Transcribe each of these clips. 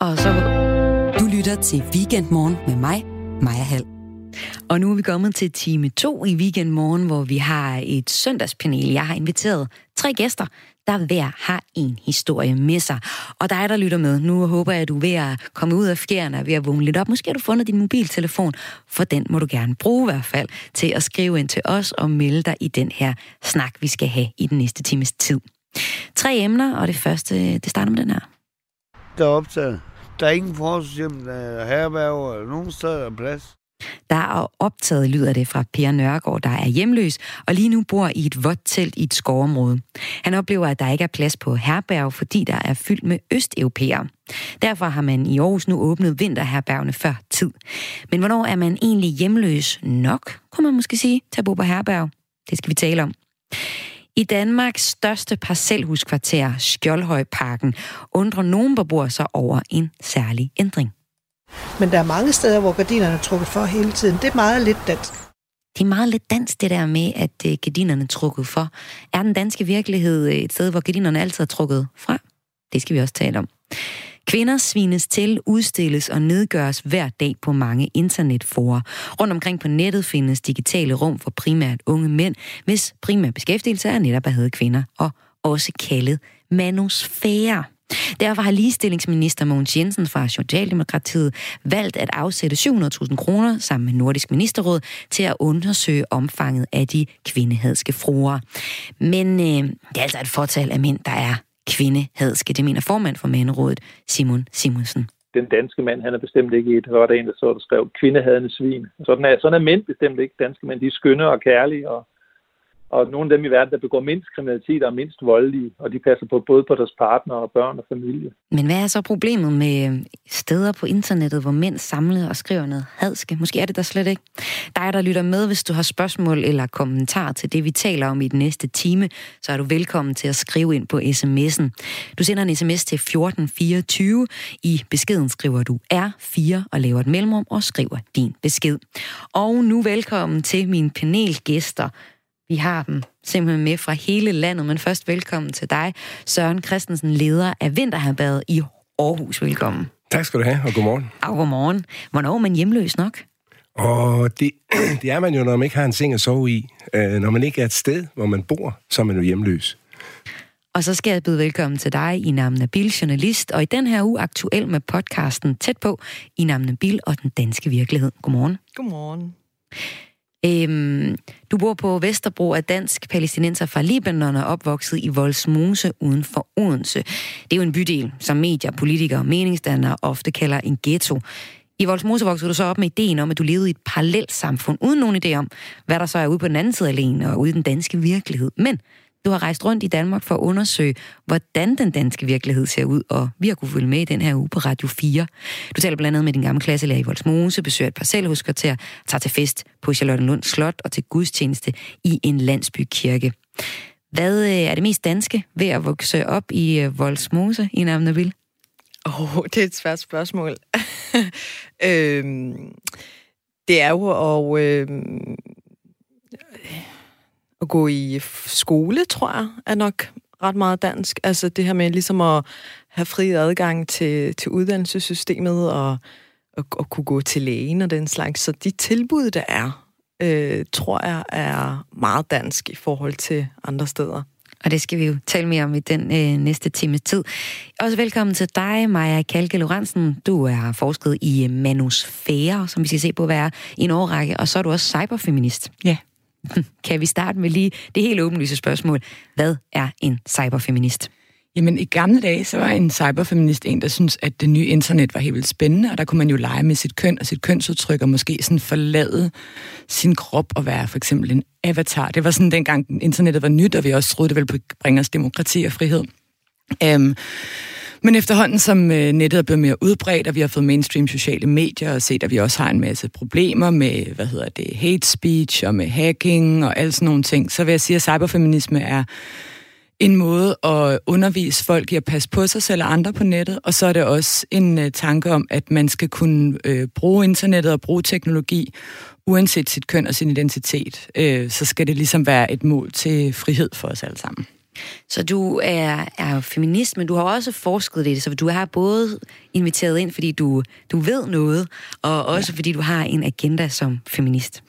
Og så... Du lytter til Weekendmorgen med mig, Maja Hall. Og nu er vi kommet til time 2 i Weekendmorgen, hvor vi har et søndagspanel. Jeg har inviteret tre gæster, der hver har en historie med sig. Og dig, der lytter med, nu håber jeg, at du er ved at komme ud af fjerne ved at vågne lidt op. Måske har du fundet din mobiltelefon, for den må du gerne bruge i hvert fald til at skrive ind til os og melde dig i den her snak, vi skal have i den næste times tid. Tre emner, og det første, det starter med den her. Der er optaget. Der er ingen forskel mellem øh, herberg eller nogen steder er plads. Der er optaget, lyder det fra Per Nørgaard, der er hjemløs og lige nu bor i et vådt telt i et skovområde. Han oplever, at der ikke er plads på herberg, fordi der er fyldt med østeuropæere. Derfor har man i Aarhus nu åbnet vinterherbergene før tid. Men hvornår er man egentlig hjemløs nok, kunne man måske sige, til at bo på herberg? Det skal vi tale om. I Danmarks største parcelhuskvarter, Skjoldhøjparken, undrer nogen beboere sig over en særlig ændring. Men der er mange steder, hvor gardinerne er trukket for hele tiden. Det er meget lidt dansk. Det er meget lidt dansk, det der med, at øh, gardinerne er trukket for. Er den danske virkelighed øh, et sted, hvor gardinerne altid er trukket fra? Det skal vi også tale om. Kvinder svines til, udstilles og nedgøres hver dag på mange internetforer. Rundt omkring på nettet findes digitale rum for primært unge mænd, hvis primær beskæftigelse er netop at have kvinder, og også kaldet manusfære. Derfor har ligestillingsminister Mogens Jensen fra Socialdemokratiet valgt at afsætte 700.000 kroner sammen med Nordisk Ministerråd til at undersøge omfanget af de kvindehadske fruer. Men øh, det er altså et fortal af mænd, der er kvindehadske. Det mener formand for Manderådet, Simon Simonsen den danske mand, han er bestemt ikke et, var der en, der så, der skrev, kvindehadende svin. Sådan er, sådan er mænd bestemt ikke danske mænd. De er skønne og kærlige og og nogle af dem i verden, der begår mindst kriminalitet og mindst voldelige, og de passer på både på deres partner og børn og familie. Men hvad er så problemet med steder på internettet, hvor mænd samler og skriver noget hadske? Måske er det der slet ikke. Dig, der lytter med, hvis du har spørgsmål eller kommentar til det, vi taler om i den næste time, så er du velkommen til at skrive ind på sms'en. Du sender en sms til 1424. I beskeden skriver du R4 og laver et mellemrum og skriver din besked. Og nu velkommen til mine panelgæster, vi har dem simpelthen med fra hele landet, men først velkommen til dig, Søren Christensen, leder af Vinterherbadet i Aarhus. Velkommen. Tak skal du have, og godmorgen. Og godmorgen. Hvornår er man hjemløs nok? Og det, det er man jo, når man ikke har en seng at sove i. Øh, når man ikke er et sted, hvor man bor, så er man jo hjemløs. Og så skal jeg byde velkommen til dig, Inam Nabil, journalist, og i den her uge aktuel med podcasten Tæt på, Inam Nabil og den danske virkelighed. Godmorgen. Godmorgen. Øhm, du bor på Vesterbro af dansk palæstinenser fra Libanon og opvokset i Voldsmose uden for Odense. Det er jo en bydel, som medier, politikere og meningsdannere ofte kalder en ghetto. I Voldsmose voksede du så op med ideen om, at du levede i et parallelt samfund, uden nogen idé om, hvad der så er ude på den anden side af alene og ude i den danske virkelighed. Men du har rejst rundt i Danmark for at undersøge, hvordan den danske virkelighed ser ud, og vi har kunne følge med i den her uge på Radio 4. Du taler blandt andet med din gamle klasselærer i Voldsmose, besøger et parcelhuskvarter, tager til fest på Charlottenlund Slot og til gudstjeneste i en landsbykirke. Hvad øh, er det mest danske ved at vokse op i øh, Voldsmose i Namnaville? Åh, oh, det er et svært spørgsmål. øhm, det er jo at, øh, at gå i skole, tror jeg, er nok ret meget dansk. Altså det her med ligesom at have fri adgang til, til uddannelsessystemet og, og, og kunne gå til lægen og den slags. Så de tilbud, der er, øh, tror jeg er meget dansk i forhold til andre steder. Og det skal vi jo tale mere om i den øh, næste time tid. Også velkommen til dig, Maja Kalke Lorentzen. Du er forsket i manusfære, som vi skal se på, hvad er i en årrække, og så er du også cyberfeminist. Ja. Kan vi starte med lige det helt åbenlyse spørgsmål. Hvad er en cyberfeminist? Jamen, i gamle dage, så var en cyberfeminist en, der synes at det nye internet var helt vildt spændende, og der kunne man jo lege med sit køn og sit kønsudtryk, og måske sådan forlade sin krop og være for eksempel en avatar. Det var sådan dengang internettet var nyt, og vi også troede, det ville bringe os demokrati og frihed. Um, men efterhånden, som øh, nettet er blevet mere udbredt, og vi har fået mainstream sociale medier, og set, at vi også har en masse problemer med, hvad hedder det, hate speech og med hacking og alle sådan nogle ting, så vil jeg sige, at cyberfeminisme er en måde at undervise folk i at passe på sig selv og andre på nettet, og så er det også en uh, tanke om, at man skal kunne uh, bruge internettet og bruge teknologi, uanset sit køn og sin identitet. Uh, så skal det ligesom være et mål til frihed for os alle sammen. Så du er, er feminist, men du har også forsket i det, så du har både inviteret ind, fordi du, du ved noget, og også ja. fordi du har en agenda som feminist.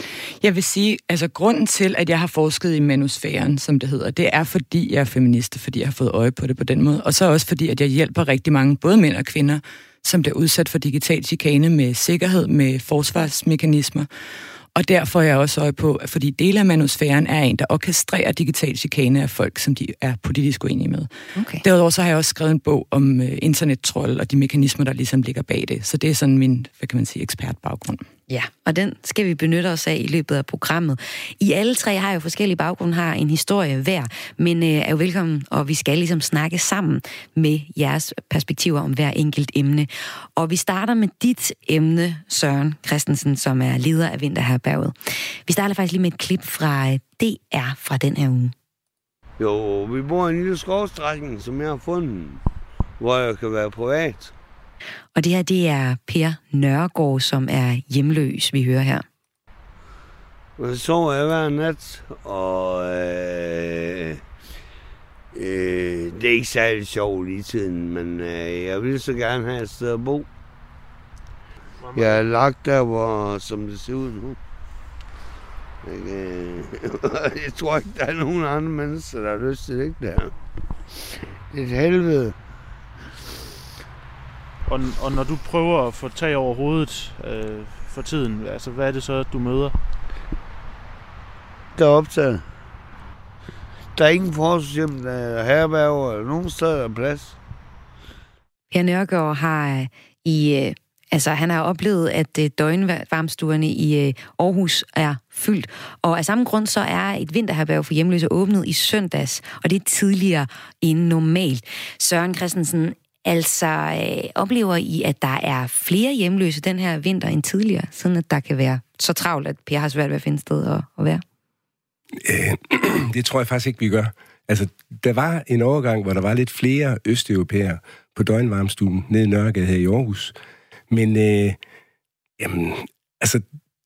Jeg vil sige, altså grunden til, at jeg har forsket i manusfæren, som det hedder, det er fordi jeg er feminist, fordi jeg har fået øje på det på den måde, og så også fordi, at jeg hjælper rigtig mange, både mænd og kvinder, som bliver udsat for digital chikane med sikkerhed, med forsvarsmekanismer. Og derfor er jeg også øje på, at fordi dele af manusfæren er en, der orkestrerer digital chikane af folk, som de er politisk uenige med. Okay. Derudover så har jeg også skrevet en bog om uh, internettroll og de mekanismer, der ligesom ligger bag det. Så det er sådan min, hvad kan man sige, ekspertbaggrund. Ja, og den skal vi benytte os af i løbet af programmet. I alle tre har jo forskellige baggrunde, har en historie hver, men øh, er jo velkommen, og vi skal ligesom snakke sammen med jeres perspektiver om hver enkelt emne. Og vi starter med dit emne, Søren Christensen, som er leder af Vinterherberget. Vi starter faktisk lige med et klip fra øh, DR fra den her uge. Jo, vi bor i en lille skovstrækning, som jeg har fundet, hvor jeg kan være privat. Og det her, det er Per Nørgaard, som er hjemløs, vi hører her. Så sover jeg hver nat, og øh, øh, det er ikke særlig sjovt lige tiden, men øh, jeg vil så gerne have et sted at bo. Jeg er lagt der, hvor, som det ser ud nu. Øh, jeg tror ikke, der er nogen andre mennesker, der har lyst til det der. Det er et helvede. Og, og når du prøver at få tag over hovedet øh, for tiden, altså hvad er det så, du møder? Der er optaget. Der er ingen forsøg, der er herberger eller nogen steder der er plads. Per Nørgaard har øh, i... Øh, altså, han har oplevet, at øh, døgnvarmstuerne i Aarhus er fyldt. Og af samme grund så er et vinterherberg for hjemløse åbnet i søndags, og det er tidligere end normalt. Søren Christensen, Altså, øh, oplever I, at der er flere hjemløse den her vinter end tidligere, sådan at der kan være så travlt, at Per har svært ved at finde sted at, at være? Øh, det tror jeg faktisk ikke, vi gør. Altså, der var en overgang, hvor der var lidt flere østeuropæere på døgnvarmstuen nede i Nørregade her i Aarhus. Men, øh, jamen, altså,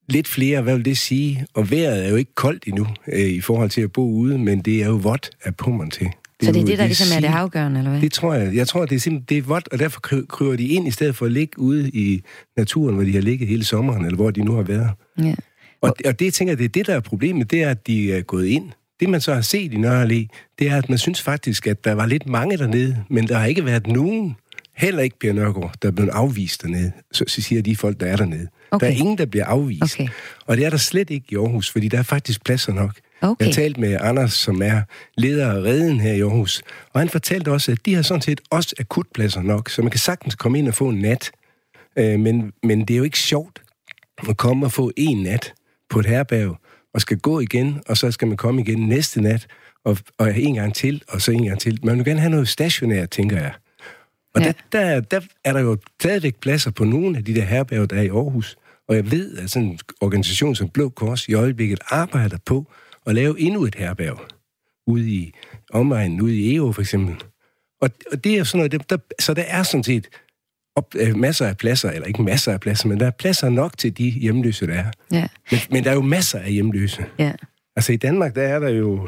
lidt flere, hvad vil det sige? Og vejret er jo ikke koldt endnu øh, i forhold til at bo ude, men det er jo vådt af pummeren til. Det så det er det, der ligesom er det afgørende, eller hvad? Det tror jeg. Jeg tror, det er simpelthen det er vådt, og derfor kryber de ind, i stedet for at ligge ude i naturen, hvor de har ligget hele sommeren, eller hvor de nu har været. Ja. Og, og det, jeg tænker, det er det, der er problemet, det er, at de er gået ind. Det, man så har set i Nørre det er, at man synes faktisk, at der var lidt mange dernede, men der har ikke været nogen, heller ikke Per Nørgaard, der er blevet afvist dernede, så, så siger de folk, der er dernede. Okay. Der er ingen, der bliver afvist. Okay. Og det er der slet ikke i Aarhus, fordi der er faktisk pladser nok. Okay. Jeg har talt med Anders, som er leder af Reden her i Aarhus, og han fortalte også, at de har sådan set også akutpladser nok, så man kan sagtens komme ind og få en nat. Øh, men, men det er jo ikke sjovt at komme og få en nat på et herberg, og skal gå igen, og så skal man komme igen næste nat, og, og en gang til, og så en gang til. Man vil gerne have noget stationært, tænker jeg. Og ja. der, der, der er der jo stadigvæk pladser på nogle af de der herberg, der er i Aarhus. Og jeg ved, at sådan en organisation som Blå Kors i øjeblikket arbejder på at lave endnu et herberg ude i omegnen, ude i EU for eksempel. Og, og det er sådan noget, der, så der er sådan set op, øh, masser af pladser, eller ikke masser af pladser, men der er pladser nok til de hjemløse, der er. Ja. Men, men der er jo masser af hjemløse. Ja. Altså i Danmark, der er der jo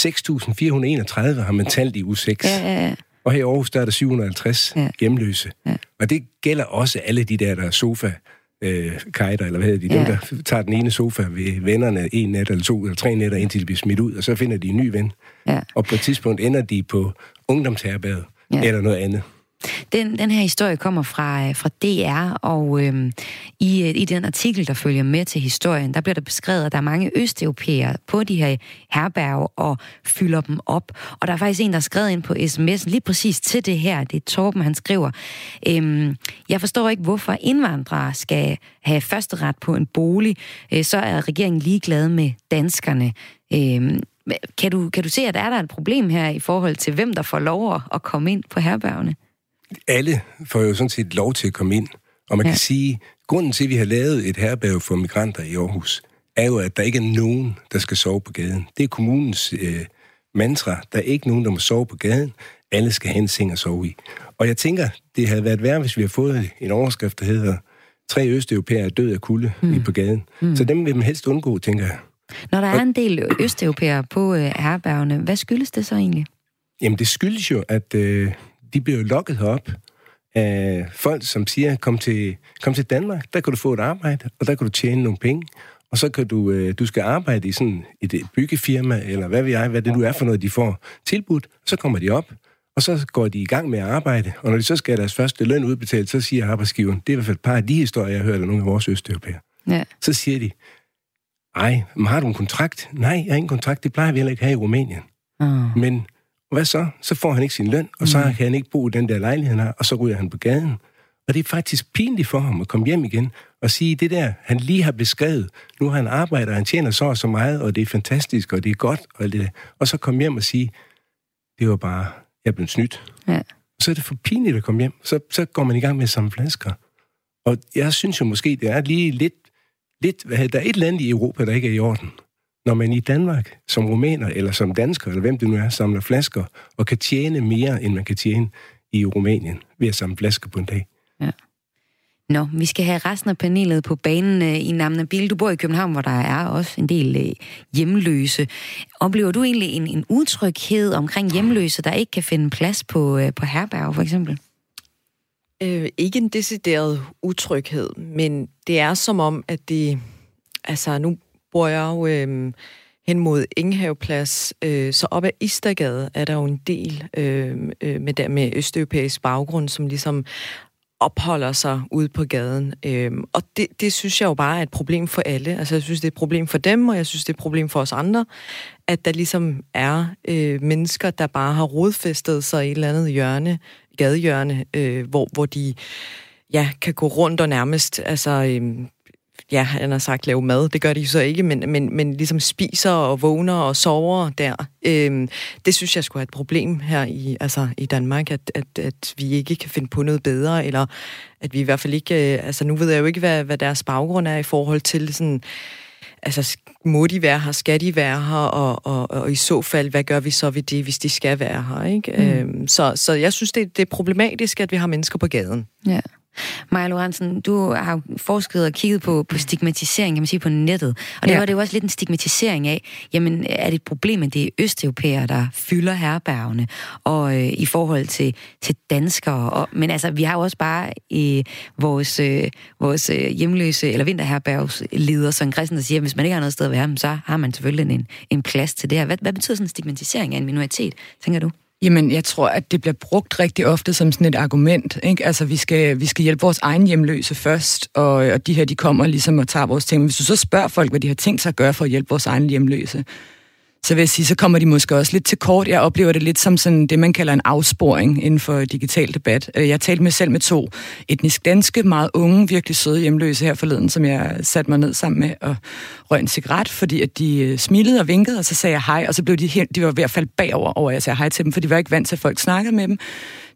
6.431, har man talt i u 6. Ja, ja, ja. Og her i Aarhus, der er der 750 ja. hjemløse. Ja. Og det gælder også alle de der, der er sofa øh, kajter, eller hvad hedder de, ja. dem, der tager den ene sofa ved vennerne en nat, eller to, eller tre nætter, indtil de bliver smidt ud, og så finder de en ny ven. Ja. Og på et tidspunkt ender de på ungdomsherberget, ja. eller noget andet. Den, den her historie kommer fra, øh, fra DR, og øhm, i, øh, i den artikel, der følger med til historien, der bliver der beskrevet, at der er mange østeuropæere på de her herberg og fylder dem op. Og der er faktisk en, der har skrevet ind på sms'en lige præcis til det her. Det er Torben, han skriver. Øhm, jeg forstår ikke, hvorfor indvandrere skal have første ret på en bolig. Øh, så er regeringen ligeglad med danskerne. Øhm, kan du, kan du se, at der er der et problem her i forhold til, hvem der får lov at komme ind på herbergene? Alle får jo sådan set lov til at komme ind. Og man ja. kan sige, grunden til, at vi har lavet et herberg for migranter i Aarhus, er jo, at der ikke er nogen, der skal sove på gaden. Det er kommunens øh, mantra. Der er ikke nogen, der må sove på gaden. Alle skal have en seng at sove i. Og jeg tænker, det havde været værd, hvis vi har fået en overskrift, der hedder tre østeuropæere er død af kulde mm. på gaden. Mm. Så dem vil man helst undgå, tænker jeg. Når der er en del østeuropæere på øh, herbergene, hvad skyldes det så egentlig? Jamen, det skyldes jo, at øh, de bliver lokket herop af folk, som siger, kom til, kom til Danmark, der kan du få et arbejde, og der kan du tjene nogle penge, og så kan du, øh, du skal arbejde i sådan et byggefirma, eller hvad ved jeg, hvad det nu er for noget, de får tilbudt, så kommer de op, og så går de i gang med at arbejde, og når de så skal have deres første løn udbetalt, så siger arbejdsgiveren, det er i hvert fald et par af de historier, jeg har hørt af nogle af vores østeuropæere. Ja. Så siger de, ej, men har du en kontrakt? Nej, jeg har ingen kontrakt, det plejer vi heller ikke have i Rumænien. Uh. Men hvad så? Så får han ikke sin løn, og så mm. kan han ikke bo i den der lejlighed, han har, og så ryger han på gaden. Og det er faktisk pinligt for ham at komme hjem igen og sige, det der, han lige har beskrevet, nu har han arbejdet, han tjener så og så meget, og det er fantastisk, og det er godt, og, det, og så komme hjem og sige, det var bare, jeg blev snydt. Ja. Så er det for pinligt at komme hjem. Så, så går man i gang med at samle flasker. Og jeg synes jo måske, det er lige lidt, lidt der er et land i Europa, der ikke er i orden. Når man i Danmark, som rumæner eller som dansker, eller hvem det nu er, samler flasker, og kan tjene mere, end man kan tjene i Rumænien ved at samle flasker på en dag. Ja. Nå, vi skal have resten af panelet på banen øh, i Namna Bil. Du bor i København, hvor der er også en del øh, hjemløse. Oplever du egentlig en, en utryghed omkring hjemløse, der ikke kan finde plads på, øh, på herberg, for eksempel? Øh, ikke en decideret utryghed, men det er som om, at det... Altså, nu bor jeg jo øh, hen mod Ingehaveplads, øh, så op ad Istergade er der jo en del øhm, øh, med, der, med østeuropæisk baggrund, som ligesom opholder sig ude på gaden. Øhm, og det, det synes jeg jo bare er et problem for alle. Altså jeg synes, det er et problem for dem, og jeg synes, det er et problem for os andre, at der ligesom er øh, mennesker, der bare har rodfæstet sig i et eller andet hjørne, gadehjørne, øh, hvor, hvor de ja, kan gå rundt og nærmest altså, øh, ja, han har sagt lave mad, det gør de så ikke, men, men, men ligesom spiser og vågner og sover der. Øhm, det synes jeg skulle have et problem her i, altså, i Danmark, at, at, at vi ikke kan finde på noget bedre, eller at vi i hvert fald ikke, øh, altså nu ved jeg jo ikke, hvad, hvad deres baggrund er i forhold til sådan, altså må de være her, skal de være her, og, og, og i så fald, hvad gør vi så ved det, hvis de skal være her, ikke? Mm. Øhm, så, så jeg synes, det, det er problematisk, at vi har mennesker på gaden. Ja. Maja Lorentzen, du har forsket og kigget på, på stigmatisering, kan man sige, på nettet. Og det ja. var det jo også lidt en stigmatisering af, jamen er det et problem, at det er østeuropæere, der fylder herbergene, og øh, i forhold til, til danskere. Og, men altså, vi har jo også bare øh, vores, øh, vores øh, hjemløse, eller vinterherbergsleder, som Christian, der siger, at hvis man ikke har noget sted at være, så har man selvfølgelig en, en plads til det her. Hvad, hvad betyder sådan en stigmatisering af en minoritet, tænker du? Jamen, jeg tror, at det bliver brugt rigtig ofte som sådan et argument. Ikke? Altså, vi skal, vi skal hjælpe vores egen hjemløse først, og, og de her, de kommer ligesom og tager vores ting. Men hvis du så spørger folk, hvad de har tænkt sig at gøre for at hjælpe vores egen hjemløse, så vil jeg sige, så kommer de måske også lidt til kort. Jeg oplever det lidt som sådan det, man kalder en afsporing inden for digital debat. Øh, jeg talte med selv med to etnisk danske, meget unge, virkelig søde hjemløse her forleden, som jeg satte mig ned sammen med og røg en cigaret, fordi at de øh, smilede og vinkede, og så sagde jeg hej, og så blev de, helt, de var ved at falde bagover over, at jeg sagde hej til dem, for de var ikke vant til, at folk snakkede med dem.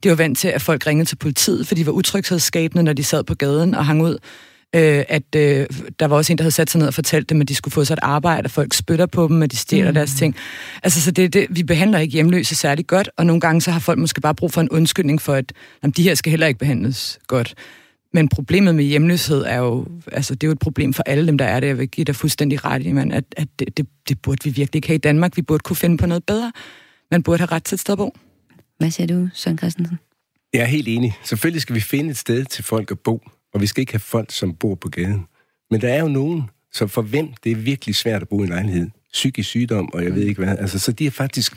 De var vant til, at folk ringede til politiet, for de var utryghedsskabende, når de sad på gaden og hang ud øh, at øh, der var også en, der havde sat sig ned og fortalt dem, at de skulle få sig et arbejde, og folk spytter på dem, og de stjæler mm. deres ting. Altså, så det, det, vi behandler ikke hjemløse særlig godt, og nogle gange så har folk måske bare brug for en undskyldning for, at jamen, de her skal heller ikke behandles godt. Men problemet med hjemløshed er jo, altså det er jo et problem for alle dem, der er det. Jeg vil give dig fuldstændig ret i, man, at, at det, det, det burde vi virkelig ikke have i Danmark. Vi burde kunne finde på noget bedre. Man burde have ret til et sted at bo. Hvad siger du, Søren Christensen? Jeg er helt enig. Selvfølgelig skal vi finde et sted til folk at bo og vi skal ikke have folk, som bor på gaden. Men der er jo nogen, som for hvem det er virkelig svært at bo i en lejlighed. Psykisk sygdom, og jeg ved ikke hvad. Altså, så de er faktisk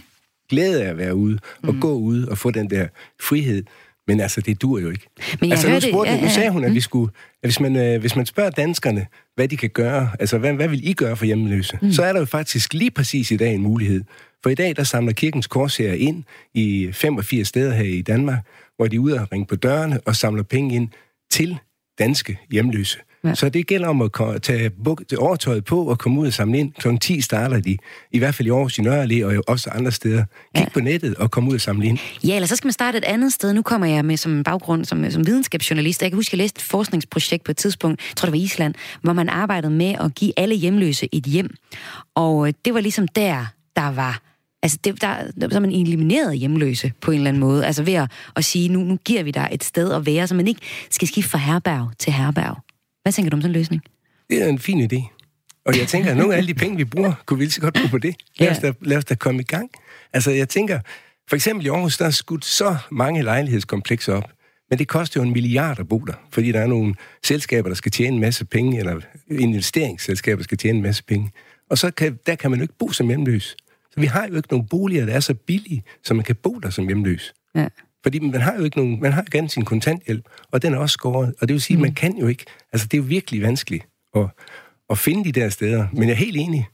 glæde af at være ude, og mm. gå ud og få den der frihed. Men altså, det dur jo ikke. Men altså, nu, spurgte, ja, ja. nu sagde hun, at, vi mm. skulle, at hvis, man, øh, hvis man spørger danskerne, hvad de kan gøre, altså hvad, hvad vil I gøre for hjemløse, mm. så er der jo faktisk lige præcis i dag en mulighed. For i dag, der samler Kirkens Korsager ind i 85 steder her i Danmark, hvor de er ude og ringe på dørene og samler penge ind til danske hjemløse. Ja. Så det gælder om at tage overtøjet på og komme ud og samle ind. Kl. 10 starter de, i hvert fald i Aarhus i Nørre og også andre steder. Kig ja. på nettet og komme ud og samle ind. Ja, eller så skal man starte et andet sted. Nu kommer jeg med som baggrund som, som videnskabsjournalist. Jeg kan huske, at jeg læste et forskningsprojekt på et tidspunkt, jeg tror det var Island, hvor man arbejdede med at give alle hjemløse et hjem. Og øh, det var ligesom der, der var Altså, det, der, der, så er man elimineret hjemløse på en eller anden måde. Altså ved at, at sige, nu, nu giver vi dig et sted at være, så man ikke skal skifte fra herberg til herberg. Hvad tænker du om sådan en løsning? Det er en fin idé. Og jeg tænker, at nogle af alle de penge, vi bruger, kunne vi lige så godt bruge på det. Lad os, da, lad os da komme i gang. Altså, jeg tænker, For eksempel i Aarhus, der er skudt så mange lejlighedskomplekser op, men det koster jo en milliard at bo der, fordi der er nogle selskaber, der skal tjene en masse penge, eller investeringsselskaber, der skal tjene en masse penge. Og så kan, der kan man jo ikke bo som hjemløs. Vi har jo ikke nogen boliger, der er så billige, så man kan bo der som hjemløs. Ja. Fordi man har jo ikke nogen, man har gerne sin kontanthjælp, og den er også skåret. Og det vil sige, mm. man kan jo ikke, altså det er jo virkelig vanskeligt at, at finde de der steder. Men jeg er helt enig.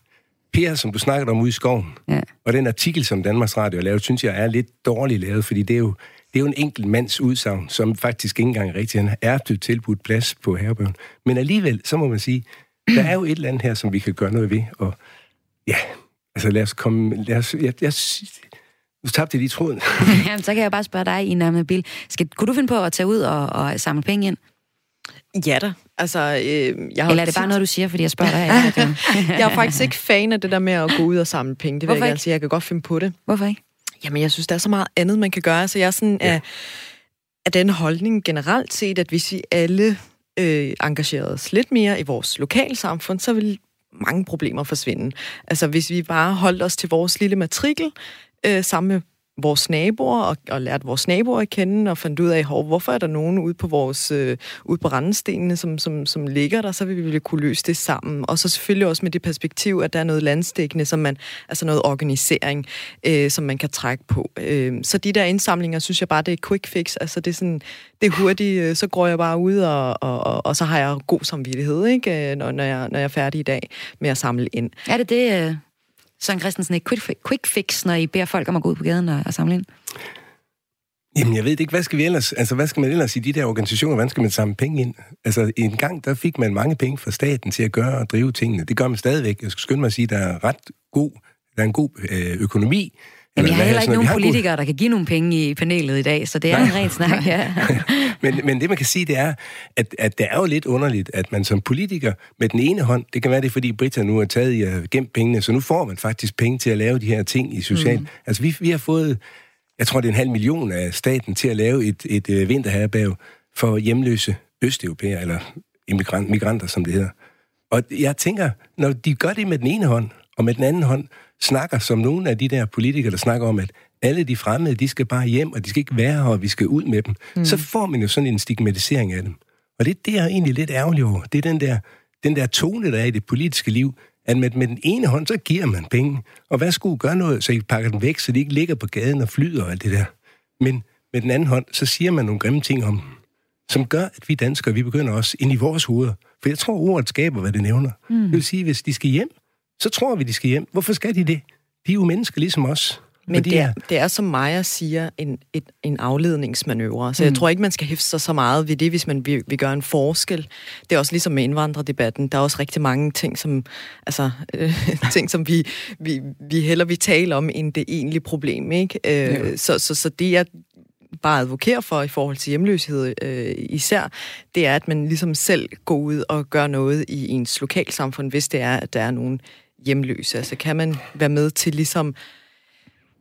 Per, som du snakkede om ude i skoven, ja. og den artikel, som Danmarks Radio har lavet, synes jeg er lidt dårligt lavet, fordi det er jo, det er jo en enkelt mands udsagn, som faktisk ikke engang rigtig er blevet tilbudt plads på herrebøven. Men alligevel, så må man sige, der er jo et eller andet her, som vi kan gøre noget ved, og ja, altså lad os komme, lad os, jeg, jeg, nu tabte jeg lige tråden. Jamen, så kan jeg bare spørge dig, Ina med bil. Skal, kunne du finde på at tage ud og, og samle penge ind? Ja da. Altså, øh, jeg har Eller er det bare noget, du siger, fordi jeg spørger dig? jeg er faktisk ikke fan af det der med at gå ud og samle penge. Det vil Hvorfor jeg gerne sige. Jeg kan godt finde på det. Hvorfor ikke? Jamen, jeg synes, der er så meget andet, man kan gøre. Så jeg er sådan ja. af, af den holdning generelt set, at hvis vi alle øh, engagerede os lidt mere i vores lokalsamfund, så vil mange problemer forsvinde. Altså, hvis vi bare holdt os til vores lille matrikel, øh, sammen med vores naboer og, og lært vores naboer at kende og fandt ud af, hov, hvorfor er der nogen ude på vores øh, ude på randestenene, som, som, som ligger der, så vil vi kunne løse det sammen. Og så selvfølgelig også med det perspektiv, at der er noget landstækkende, som man, altså noget organisering, øh, som man kan trække på. Øh, så de der indsamlinger, synes jeg bare, det er quick fix. Altså det er sådan, det er hurtigt, øh, så går jeg bare ud, og, og, og, og så har jeg god samvittighed, ikke? Øh, når, når, jeg, når jeg er færdig i dag med at samle ind. Er det det, øh, Søren Christensen, et quick, quick fix, når I beder folk om at gå ud på gaden og, og samle ind? Jamen, jeg ved ikke, hvad skal vi ellers, altså, hvad skal man ellers i de der organisationer, hvordan skal man samle penge ind? Altså, en gang, der fik man mange penge fra staten til at gøre og drive tingene. Det gør man stadigvæk. Jeg skal skynde mig at sige, der er ret god, der er en god øh, økonomi Jamen, vi har heller ikke nogen politikere, der kan give nogle penge i panelet i dag, så det er Nej. en ren snak, ja. men, men det, man kan sige, det er, at, at det er jo lidt underligt, at man som politiker med den ene hånd, det kan være det, fordi Britta nu har taget i at gemt pengene, så nu får man faktisk penge til at lave de her ting i social... Mm. Altså, vi, vi har fået, jeg tror, det er en halv million af staten til at lave et, et, et øh, vinterherberg for hjemløse østeuropæere, eller immigrant, migranter, som det hedder. Og jeg tænker, når de gør det med den ene hånd, og med den anden hånd, snakker som nogle af de der politikere, der snakker om, at alle de fremmede, de skal bare hjem, og de skal ikke være her, og vi skal ud med dem, mm. så får man jo sådan en stigmatisering af dem. Og det, det er egentlig lidt ærgerligt over. Det er den der, den der tone, der er i det politiske liv, at med, med den ene hånd, så giver man penge. Og hvad skulle gøre noget, så I pakker dem væk, så de ikke ligger på gaden og flyder og alt det der. Men med den anden hånd, så siger man nogle grimme ting om dem, som gør, at vi danskere, vi begynder også ind i vores hoveder. For jeg tror, ordet skaber, hvad det nævner. Mm. Det vil sige, hvis de skal hjem, så tror vi, de skal hjem. Hvorfor skal de det? De er jo mennesker ligesom os. Men det er, det er, som Maja siger, en, et, en afledningsmanøvre. Så mm. jeg tror ikke, man skal hæfte sig så meget ved det, hvis man vil, vil gøre en forskel. Det er også ligesom med indvandrerdebatten. Der er også rigtig mange ting, som, altså, øh, ting, som vi, vi, vi heller vil tale om, end det egentlige problem. Ikke? Øh, ja. så, så, så det, jeg bare advokerer for i forhold til hjemløshed øh, især, det er, at man ligesom selv går ud og gør noget i ens lokalsamfund, hvis det er, at der er nogen hjemløse? Altså kan man være med til ligesom...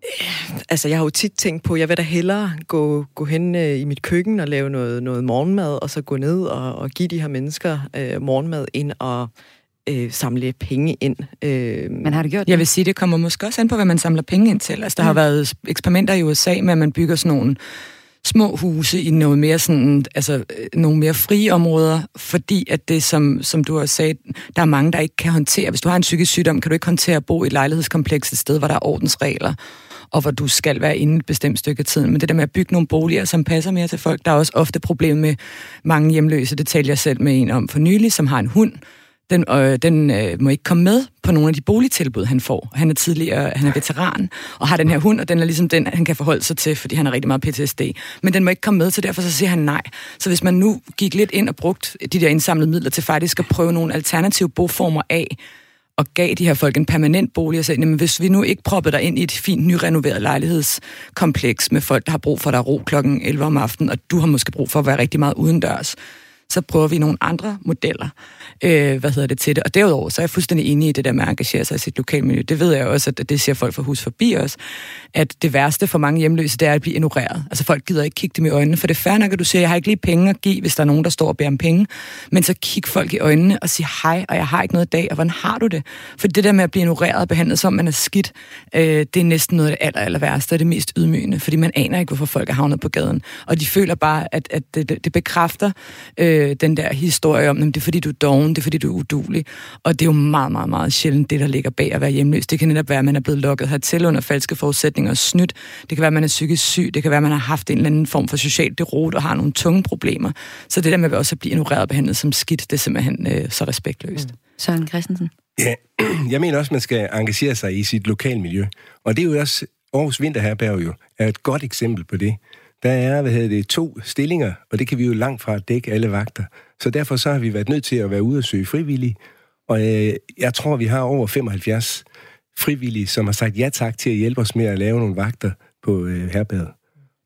Øh, altså jeg har jo tit tænkt på, jeg vil da hellere gå, gå hen øh, i mit køkken og lave noget, noget morgenmad, og så gå ned og, og give de her mennesker øh, morgenmad ind og øh, samle penge ind. Øh, Men har du gjort det? Jeg vil sige, det kommer måske også an på, hvad man samler penge ind til. Altså der ja. har været eksperimenter i USA med, at man bygger sådan nogle små huse i noget mere sådan, altså øh, nogle mere frie områder, fordi at det, som, som du har sagt, der er mange, der ikke kan håndtere. Hvis du har en psykisk sygdom, kan du ikke håndtere at bo i et lejlighedskompleks et sted, hvor der er ordensregler, og hvor du skal være inde et bestemt stykke af tiden. Men det der med at bygge nogle boliger, som passer mere til folk, der er også ofte problemer med mange hjemløse. Det talte jeg selv med en om for nylig, som har en hund, den, øh, den øh, må ikke komme med på nogle af de boligtilbud, han får. Han er tidligere, han er veteran, og har den her hund, og den er ligesom den, han kan forholde sig til, fordi han har rigtig meget PTSD. Men den må ikke komme med, så derfor så siger han nej. Så hvis man nu gik lidt ind og brugte de der indsamlede midler til faktisk at prøve nogle alternative boformer af, og gav de her folk en permanent bolig og sagde, jamen hvis vi nu ikke proppede dig ind i et fint nyrenoveret lejlighedskompleks med folk, der har brug for dig ro klokken 11 om aftenen, og du har måske brug for at være rigtig meget udendørs, så prøver vi nogle andre modeller, øh, hvad hedder det til det. Og derudover, så er jeg fuldstændig enig i det der med at engagere sig i sit lokalmiljø. Det ved jeg også, at det siger folk fra hus forbi os, at det værste for mange hjemløse, det er at blive ignoreret. Altså folk gider ikke kigge dem i øjnene, for det er fair nok, at du siger, jeg har ikke lige penge at give, hvis der er nogen, der står og beder om penge. Men så kig folk i øjnene og sig hej, og jeg har ikke noget i dag, og hvordan har du det? For det der med at blive ignoreret og behandlet som man er skidt, øh, det er næsten noget af det aller, aller værste og det mest ydmygende, fordi man aner ikke, hvorfor folk er havnet på gaden. Og de føler bare, at, at det, det bekræfter øh, den der historie om, at det er fordi, du er doven, det er fordi, du er udulig. Og det er jo meget, meget, meget sjældent det, der ligger bag at være hjemløs. Det kan netop være, at man er blevet lukket hertil under falske forudsætninger og snydt. Det kan være, at man er psykisk syg. Det kan være, at man har haft en eller anden form for social derot og har nogle tunge problemer. Så det der med også at blive ignoreret og behandlet som skidt, det er simpelthen øh, så respektløst. Mm. Søren Christensen? Ja, jeg mener også, at man skal engagere sig i sit lokalmiljø. Og det er jo også, Aarhus Vinterherberg jo, er et godt eksempel på det. Der er, hvad hedder det, to stillinger, og det kan vi jo langt fra dække alle vagter. Så derfor så har vi været nødt til at være ude og søge frivillige. Og øh, jeg tror, vi har over 75 frivillige, som har sagt ja tak til at hjælpe os med at lave nogle vagter på øh, herberget.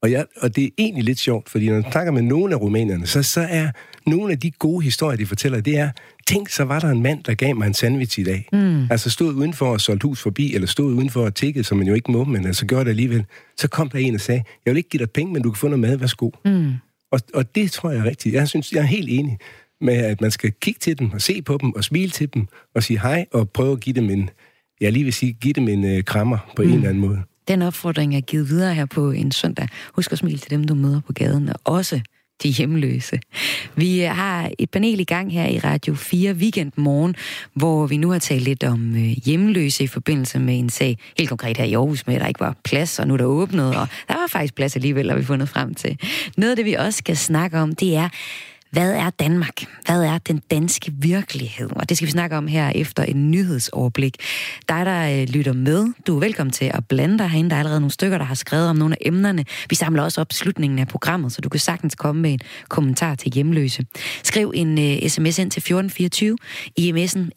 Og, jeg, og det er egentlig lidt sjovt, fordi når man snakker med nogle af rumænerne, så, så er nogle af de gode historier, de fortæller, det er, tænk, så var der en mand, der gav mig en sandwich i dag. Mm. Altså stod udenfor og solgte hus forbi, eller stod udenfor og tikkede, som man jo ikke må, men altså gjorde det alligevel. Så kom der en og sagde, jeg vil ikke give dig penge, men du kan få noget mad, værsgo. Mm. Og, og det tror jeg er rigtigt. Jeg synes, jeg er helt enig med, at man skal kigge til dem og se på dem og smile til dem og sige hej og prøve at give dem en, jeg lige vil sige, give dem en øh, krammer på mm. en eller anden måde. Den opfordring er givet videre her på en søndag. Husk at smile til dem, du møder på gaden, og også de hjemløse. Vi har et panel i gang her i Radio 4 Weekend Morgen, hvor vi nu har talt lidt om øh, hjemløse i forbindelse med en sag, helt konkret her i Aarhus, med at der ikke var plads, og nu er der åbnet, og der var faktisk plads alligevel, har vi fundet frem til. Noget af det, vi også skal snakke om, det er, hvad er Danmark? Hvad er den danske virkelighed? Og det skal vi snakke om her efter en nyhedsoverblik. Dig, der øh, lytter med, du er velkommen til at blande dig herinde. Der er allerede nogle stykker, der har skrevet om nogle af emnerne. Vi samler også op slutningen af programmet, så du kan sagtens komme med en kommentar til hjemløse. Skriv en øh, uh, sms ind til 1424. I sms'en,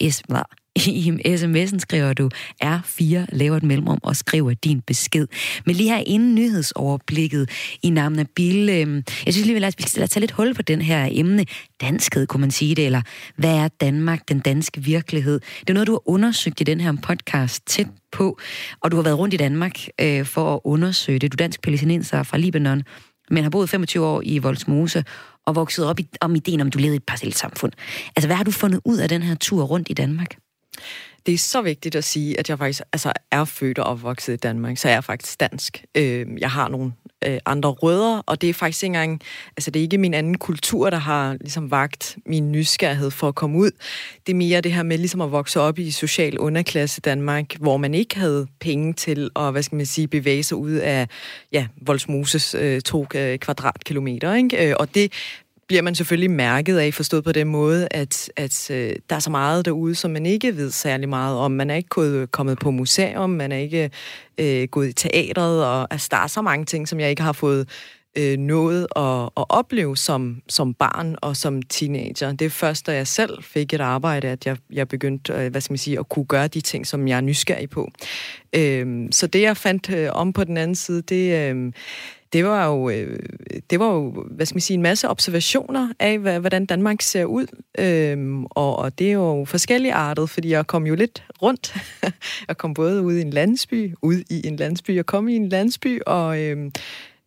i sms'en skriver du R4, laver et mellemrum og skriver din besked. Men lige her inden nyhedsoverblikket i navnet Bill, øh, jeg synes lige, at vi skal tage lidt hul på den her emne. Danskhed, kunne man sige det, eller hvad er Danmark, den danske virkelighed? Det er noget, du har undersøgt i den her podcast tæt på, og du har været rundt i Danmark øh, for at undersøge det. Du er dansk palæstinenser fra Libanon, men har boet 25 år i Voldsmose og vokset op i, om ideen om, du levede i et parcellet samfund. Altså, hvad har du fundet ud af den her tur rundt i Danmark? Det er så vigtigt at sige, at jeg faktisk altså, er født og opvokset i Danmark, så jeg er faktisk dansk. Øh, jeg har nogle øh, andre rødder, og det er faktisk ikke engang, altså det er ikke min anden kultur, der har ligesom vagt min nysgerrighed for at komme ud. Det er mere det her med ligesom at vokse op i social underklasse Danmark, hvor man ikke havde penge til at, hvad skal man sige, bevæge sig ud af, ja, Volsmoses øh, to øh, kvadratkilometer, ikke? Øh, og det bliver man selvfølgelig mærket af, forstået på den måde, at, at øh, der er så meget derude, som man ikke ved særlig meget om. Man er ikke gået, øh, kommet på museum, man er ikke øh, gået i teatret, og altså, der er så mange ting, som jeg ikke har fået øh, nået at, at opleve som, som barn og som teenager. Det er først, da jeg selv fik et arbejde, at jeg, jeg begyndte øh, hvad skal man sige, at kunne gøre de ting, som jeg er nysgerrig på. Øh, så det, jeg fandt øh, om på den anden side, det... Øh, det var jo, øh, det var jo hvad skal man sige, en masse observationer af, hvordan Danmark ser ud. Øhm, og, og det er jo forskellige artet, fordi jeg kom jo lidt rundt. jeg kom både ud i en landsby, ud i en landsby, jeg kom i en landsby, og øhm,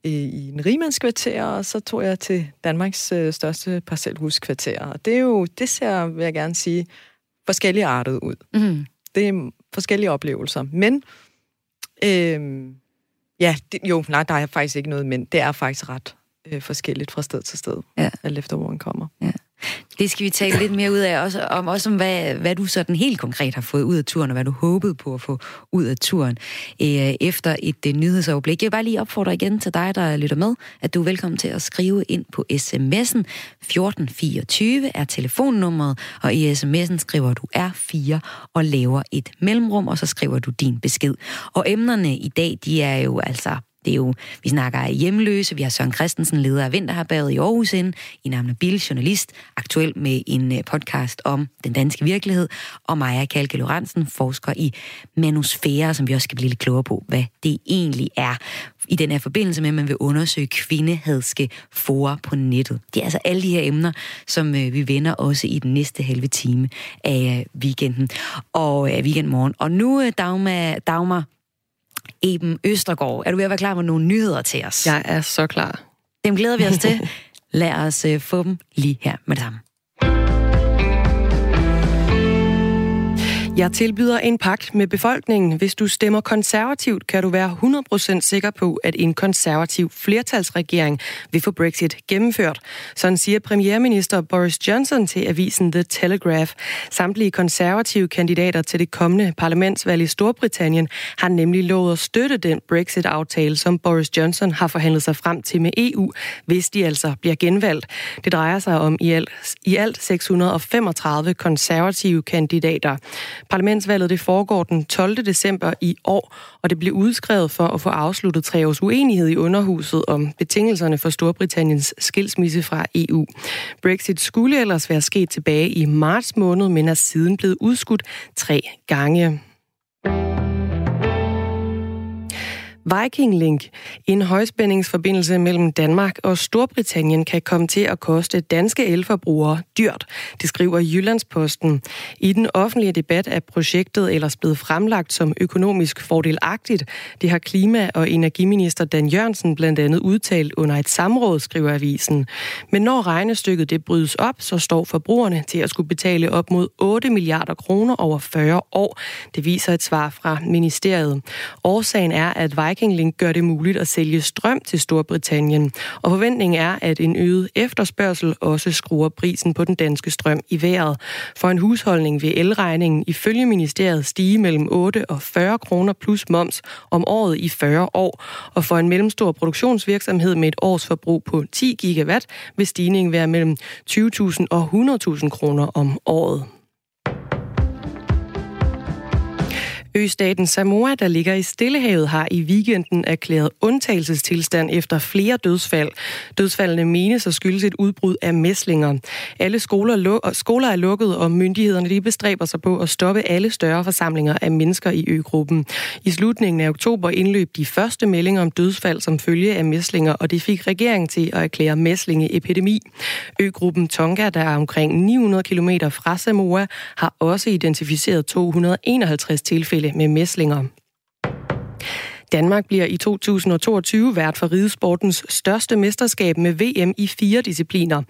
i en rigmandskvarter, og så tog jeg til Danmarks øh, største parcelhuskvarter. Og det er jo, det ser, vil jeg gerne sige, forskellige artet ud. Mm. Det er forskellige oplevelser. Men øhm, Ja, det, jo, nej, der er faktisk ikke noget, men det er faktisk ret øh, forskelligt fra sted til sted, ja. alt efter hvor man kommer. Ja. Det skal vi tale lidt mere ud af, også om, også om hvad, hvad du sådan helt konkret har fået ud af turen, og hvad du håbede på at få ud af turen øh, efter et øh, nyhedsoverblik. Jeg vil bare lige opfordre igen til dig, der lytter med, at du er velkommen til at skrive ind på sms'en. 1424 er telefonnummeret, og i sms'en skriver du R4 og laver et mellemrum, og så skriver du din besked. Og emnerne i dag, de er jo altså det er jo, vi snakker hjemløse, vi har Søren Christensen, leder af Vinterherberget i Aarhus ind, i navnet Bill, journalist, aktuel med en øh, podcast om den danske virkelighed, og Maja Kalke Lorentzen, forsker i manusfære, som vi også skal blive lidt klogere på, hvad det egentlig er. I den her forbindelse med, at man vil undersøge kvindehadske forer på nettet. Det er altså alle de her emner, som øh, vi vender også i den næste halve time af øh, weekenden. Og af weekendmorgen. Og nu, Dagmar, Dagmar Eben Østergaard. Er du ved at være klar med nogle nyheder til os? Jeg er så klar. Dem glæder vi os til. Lad os uh, få dem lige her med det samme. Jeg tilbyder en pagt med befolkningen. Hvis du stemmer konservativt, kan du være 100% sikker på, at en konservativ flertalsregering vil få Brexit gennemført. Sådan siger premierminister Boris Johnson til avisen The Telegraph. Samtlige konservative kandidater til det kommende parlamentsvalg i Storbritannien har nemlig lovet at støtte den Brexit-aftale, som Boris Johnson har forhandlet sig frem til med EU, hvis de altså bliver genvalgt. Det drejer sig om i alt, i alt 635 konservative kandidater. Parlamentsvalget det foregår den 12. december i år, og det blev udskrevet for at få afsluttet tre års uenighed i underhuset om betingelserne for Storbritanniens skilsmisse fra EU. Brexit skulle ellers være sket tilbage i marts måned, men er siden blevet udskudt tre gange. Viking Link, en højspændingsforbindelse mellem Danmark og Storbritannien, kan komme til at koste danske elforbrugere dyrt, det skriver Jyllandsposten. I den offentlige debat er projektet ellers blevet fremlagt som økonomisk fordelagtigt. Det har klima- og energiminister Dan Jørgensen blandt andet udtalt under et samråd, skriver avisen. Men når regnestykket det brydes op, så står forbrugerne til at skulle betale op mod 8 milliarder kroner over 40 år. Det viser et svar fra ministeriet. Årsagen er, at Viking Link gør det muligt at sælge strøm til Storbritannien, og forventningen er, at en øget efterspørgsel også skruer prisen på den danske strøm i vejret. For en husholdning vil elregningen ifølge ministeriet stige mellem 8 og 40 kroner plus moms om året i 40 år, og for en mellemstor produktionsvirksomhed med et års forbrug på 10 gigawatt vil stigningen være mellem 20.000 og 100.000 kroner om året. Østaten Samoa, der ligger i Stillehavet, har i weekenden erklæret undtagelsestilstand efter flere dødsfald. Dødsfaldene menes at skyldes et udbrud af mæslinger. Alle skoler, skoler er lukket, og myndighederne de bestræber sig på at stoppe alle større forsamlinger af mennesker i øgruppen. I slutningen af oktober indløb de første meldinger om dødsfald som følge af mæslinger, og det fik regeringen til at erklære mæslingeepidemi. Øgruppen Tonga, der er omkring 900 km fra Samoa, har også identificeret 251 tilfælde tilfælde med mæslinger. Danmark bliver i 2022 vært for ridesportens største mesterskab med VM i fire discipliner.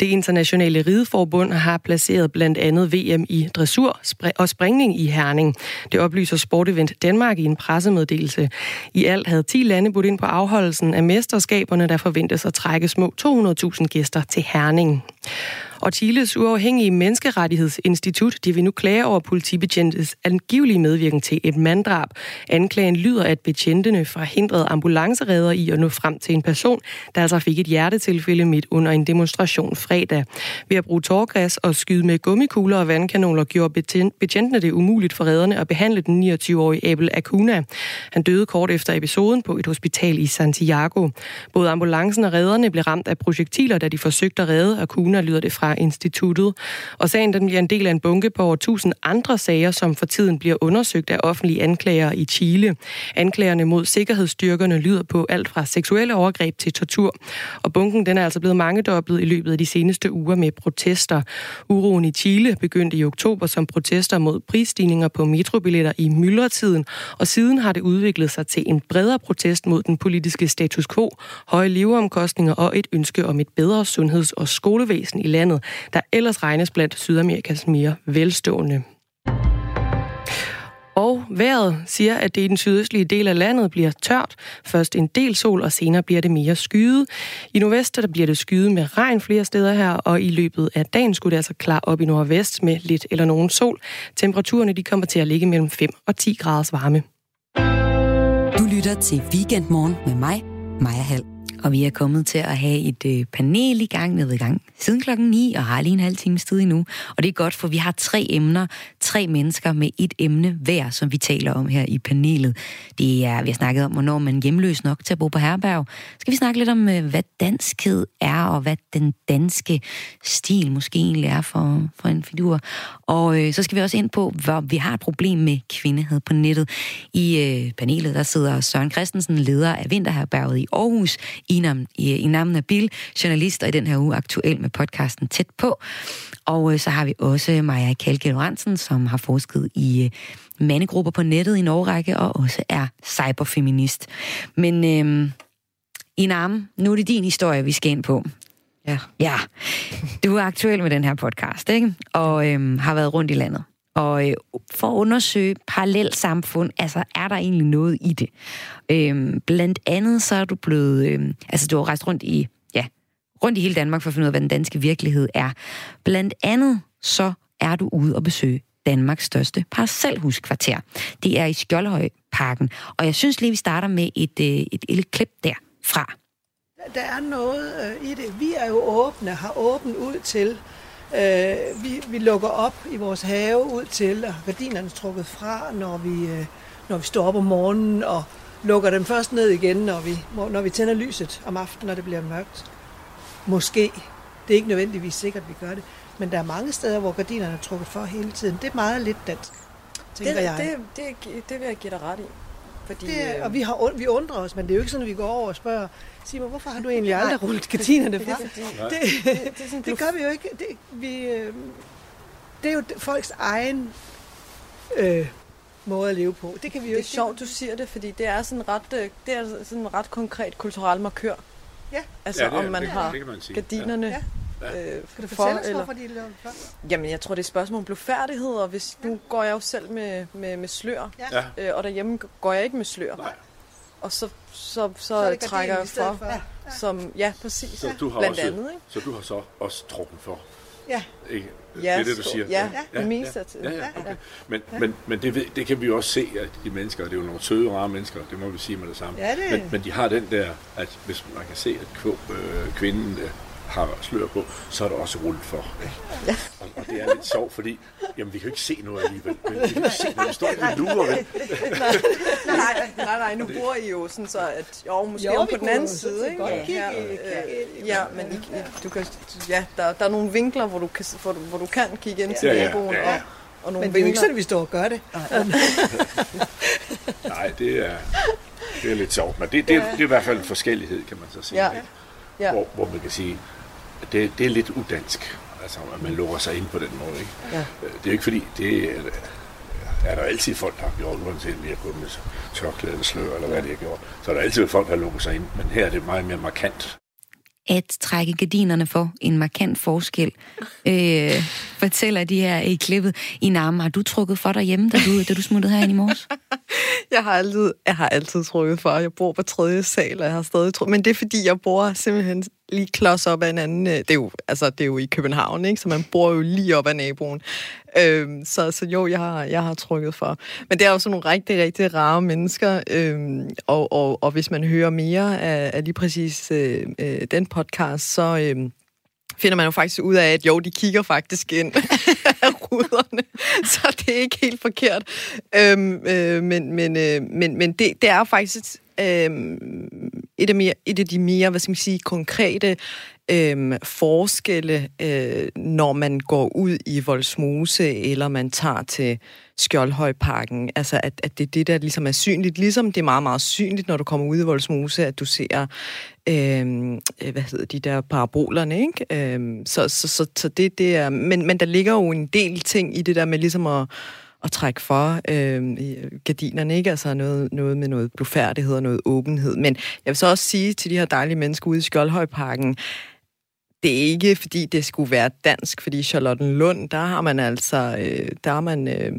Det internationale rideforbund har placeret blandt andet VM i dressur og springning i Herning. Det oplyser Sportevent Danmark i en pressemeddelelse. I alt havde 10 lande budt ind på afholdelsen af mesterskaberne, der forventes at trække små 200.000 gæster til Herning. Og Chiles uafhængige menneskerettighedsinstitut, de vil nu klage over politibetjentes angivelige medvirken til et manddrab. Anklagen lyder, at betjentene forhindrede ambulanceredder i at nå frem til en person, der altså fik et hjertetilfælde midt under en demonstration fredag. Ved at bruge tårgas og skyde med gummikugler og vandkanoner gjorde betjentene det umuligt for redderne at behandle den 29-årige Abel Acuna. Han døde kort efter episoden på et hospital i Santiago. Både ambulancen og redderne blev ramt af projektiler, da de forsøgte at redde Acuna, lyder det fra instituttet. Og sagen den bliver en del af en bunke på over 1000 andre sager, som for tiden bliver undersøgt af offentlige anklager i Chile. Anklagerne mod sikkerhedsstyrkerne lyder på alt fra seksuelle overgreb til tortur. Og bunken den er altså blevet mangedoblet i løbet af de seneste uger med protester. Uroen i Chile begyndte i oktober som protester mod prisstigninger på metrobilletter i myldretiden, og siden har det udviklet sig til en bredere protest mod den politiske status quo, høje leveomkostninger og et ønske om et bedre sundheds- og skolevæsen i landet der ellers regnes blandt Sydamerikas mere velstående. Og vejret siger, at det i den sydøstlige del af landet bliver tørt. Først en del sol, og senere bliver det mere skyet. I nordvest der bliver det skyet med regn flere steder her, og i løbet af dagen skulle det altså klar op i nordvest med lidt eller nogen sol. Temperaturerne de kommer til at ligge mellem 5 og 10 graders varme. Du lytter til Weekendmorgen med mig, Maja Hall. Og vi er kommet til at have et øh, panel i gang, vi er i gang siden klokken 9, og har lige en halv time tid endnu. Og det er godt, for vi har tre emner, tre mennesker med et emne hver, som vi taler om her i panelet. Det er, vi har snakket om, hvornår man er hjemløs nok til at bo på herberg. Skal vi snakke lidt om, øh, hvad danskhed er, og hvad den danske stil måske egentlig er for, for en figur. Og øh, så skal vi også ind på, hvor vi har et problem med kvindehed på nettet. I øh, panelet, der sidder Søren Christensen, leder af Vinterherberget i Aarhus, i, nam, i, i navn af Bill, journalist og i den her uge aktuel med podcasten Tæt på. Og øh, så har vi også Maja Kalke Lorentzen, som har forsket i øh, mandegrupper på nettet i årrække, og også er cyberfeminist. Men øh, i navn, nu er det din historie, vi skal ind på. Ja. Ja, du er aktuel med den her podcast, ikke? Og øhm, har været rundt i landet. Og øh, for at undersøge parallelt samfund, altså er der egentlig noget i det? Øhm, blandt andet så er du blevet, øh, altså du har rejst rundt i, ja, rundt i hele Danmark for at finde ud af, hvad den danske virkelighed er. Blandt andet så er du ude og besøge Danmarks største parcelhuskvarter. Det er i Skjoldhøjparken. Og jeg synes lige, vi starter med et, øh, et lille klip derfra. Der er noget øh, i det. Vi er jo åbne, har åbent ud til. Øh, vi, vi lukker op i vores have ud til, og gardinerne trukket fra, når vi, øh, når vi står op om morgenen, og lukker dem først ned igen, når vi, når vi tænder lyset om aftenen, når det bliver mørkt. Måske. Det er ikke nødvendigvis sikkert, at vi gør det. Men der er mange steder, hvor gardinerne er trukket for hele tiden. Det er meget lidt dansk, tænker det, jeg. Det, det, det vil jeg give dig ret i. Fordi, det øh, og vi, har, vi undrer os, men det er jo ikke sådan, at vi går over og spørger, Simon, hvorfor har du egentlig aldrig rullet gardinerne fra? Det, det, det, det, det, det gør vi jo ikke. Det, vi, øh, det er jo folks egen øh, måde at leve på. Det kan vi jo det er ikke. sjovt, du siger det, fordi det er sådan ret, øh, det er sådan en ret konkret kulturel markør. Ja. Altså, ja, det, om man det, har det kan man sige. gardinerne Ja. Ja. øh, Kan du for, fortælle os, eller... hvorfor de lavet for? Jamen, jeg tror, det er et spørgsmål om blufærdighed, og hvis, nu går jeg jo selv med, med, med slør, Ja. Ja. øh, og derhjemme går jeg ikke med slør. Nej. Og så, så, så, Så er trækker jeg for, for. Ja. som, ja, præcis, Så du har blandt også, andet, ikke? Så du har så også trukket for. Ja. Ikke? Ja, det er det, du siger. ja, ja, det meste af tiden. Ja, ja, Ja. okay. Men, men, men det, ved, det kan vi jo også se, at de mennesker, det er jo nogle søde, rare mennesker, det må vi sige med det samme. Ja, det- men, men de har den der, at hvis man kan se, at kv- øh, kvinden øh, har slør på, så er der også rullet for. Ikke? Ja. Og, og, det er lidt sjovt, fordi jamen, vi kan jo ikke se noget alligevel. Vi kan ikke se noget, vi står ikke og lurer. vel? nej, nej, nej, nu bor I jo sådan så, at jo, måske Jo, jo, på den anden jo side, ikke? godt kigge øh, kigge ja, men I, I- du kan, ja, der, der er nogle vinkler, hvor du kan, hvor du, hvor du kan kigge ind til Ja, ja, naboen, ja, ja. og, og nogle Men det er jo ikke vinkler. sådan, vi står og gør det. Nej, det er, det er lidt sjovt. Men det, det, er, det er i hvert fald en forskellighed, kan man så sige. Ja. ikke? Ja. Hvor, hvor man kan sige, at det, det er lidt udansk. Altså, at man lukker sig ind på den måde. Ikke? Ja. Det er ikke fordi, det er, er der altid folk, der har gjort, uanset om de har gået med tørklæde eller slør, eller hvad de har gjort. Så er der altid folk, der har lukket sig ind. Men her er det meget mere markant. at trække gardinerne for en markant forskel, øh, fortæller de her i klippet. I Nam, har du trukket for derhjemme, da du, da du smuttede herind i morges? Jeg har altid, jeg har altid trukket for. Jeg bor på tredje sal, og jeg har stadig trukket. Men det er fordi, jeg bor simpelthen lige klods op af en anden... Øh, det er jo, altså, det er jo i København, ikke? Så man bor jo lige op af naboen. Øhm, så, så jo, jeg har, jeg har trykket for. Men det er jo sådan nogle rigtig, rigtig rare mennesker. Øhm, og, og, og hvis man hører mere af, af lige præcis øh, øh, den podcast, så... Øh, finder man jo faktisk ud af, at jo, de kigger faktisk ind af ruderne, så det er ikke helt forkert. Øhm, øh, men men, øh, men, men det, det er faktisk øh, et, af mere, et af de mere, hvad skal man sige, konkrete øh, forskelle, øh, når man går ud i Voldsmose, eller man tager til Skjoldhøjparken. Altså, at, at det er det, der ligesom er synligt. Ligesom det er meget, meget synligt, når du kommer ud i Voldsmose, at du ser, øhm, øh, hvad hedder de der parabolerne, ikke? Øh, så, så, så, så det, det er... Men, men der ligger jo en del ting i det der med ligesom at at trække for øhm, øh, gardinerne, ikke? Altså noget, noget med noget blufærdighed og noget åbenhed. Men jeg vil så også sige til de her dejlige mennesker ude i Skjoldhøjparken, det er ikke, fordi det skulle være dansk, fordi Charlotten Lund, der har man altså, øh, der har man øh,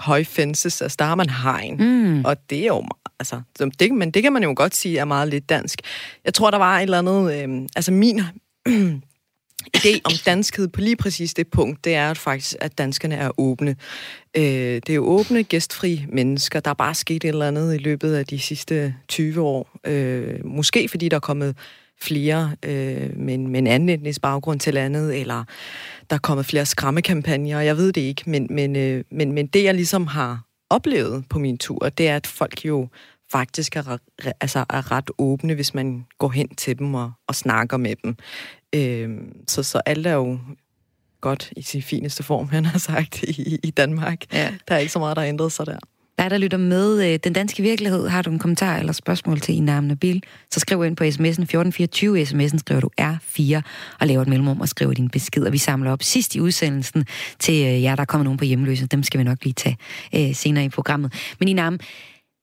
høje fences, altså der har man hegn. Mm. Og det er jo, altså, så det, men det kan man jo godt sige er meget lidt dansk. Jeg tror, der var et eller andet, øh, altså min idé om danskhed på lige præcis det punkt, det er at faktisk, at danskerne er åbne. Øh, det er jo åbne, gæstfri mennesker. Der er bare sket et eller andet i løbet af de sidste 20 år. Øh, måske fordi der er kommet flere øh, med, med en anden etnisk baggrund til landet, eller der er kommet flere skræmmekampagner, jeg ved det ikke, men, men, øh, men, men det jeg ligesom har oplevet på min tur, det er, at folk jo faktisk er, altså er ret åbne, hvis man går hen til dem og, og snakker med dem. Øh, så, så alt er jo godt i sin fineste form, han har sagt, i, i Danmark. Ja. Der er ikke så meget, der har ændret sig der. Dig, der lytter med øh, Den Danske Virkelighed, har du en kommentar eller spørgsmål til Ina Nabil, så skriv ind på sms'en 1424. sms'en skriver du R4 og laver et mellemrum og skriver din besked, og vi samler op sidst i udsendelsen til øh, jer, der kommer nogen på hjemløse. Dem skal vi nok lige tage øh, senere i programmet. Men Ina,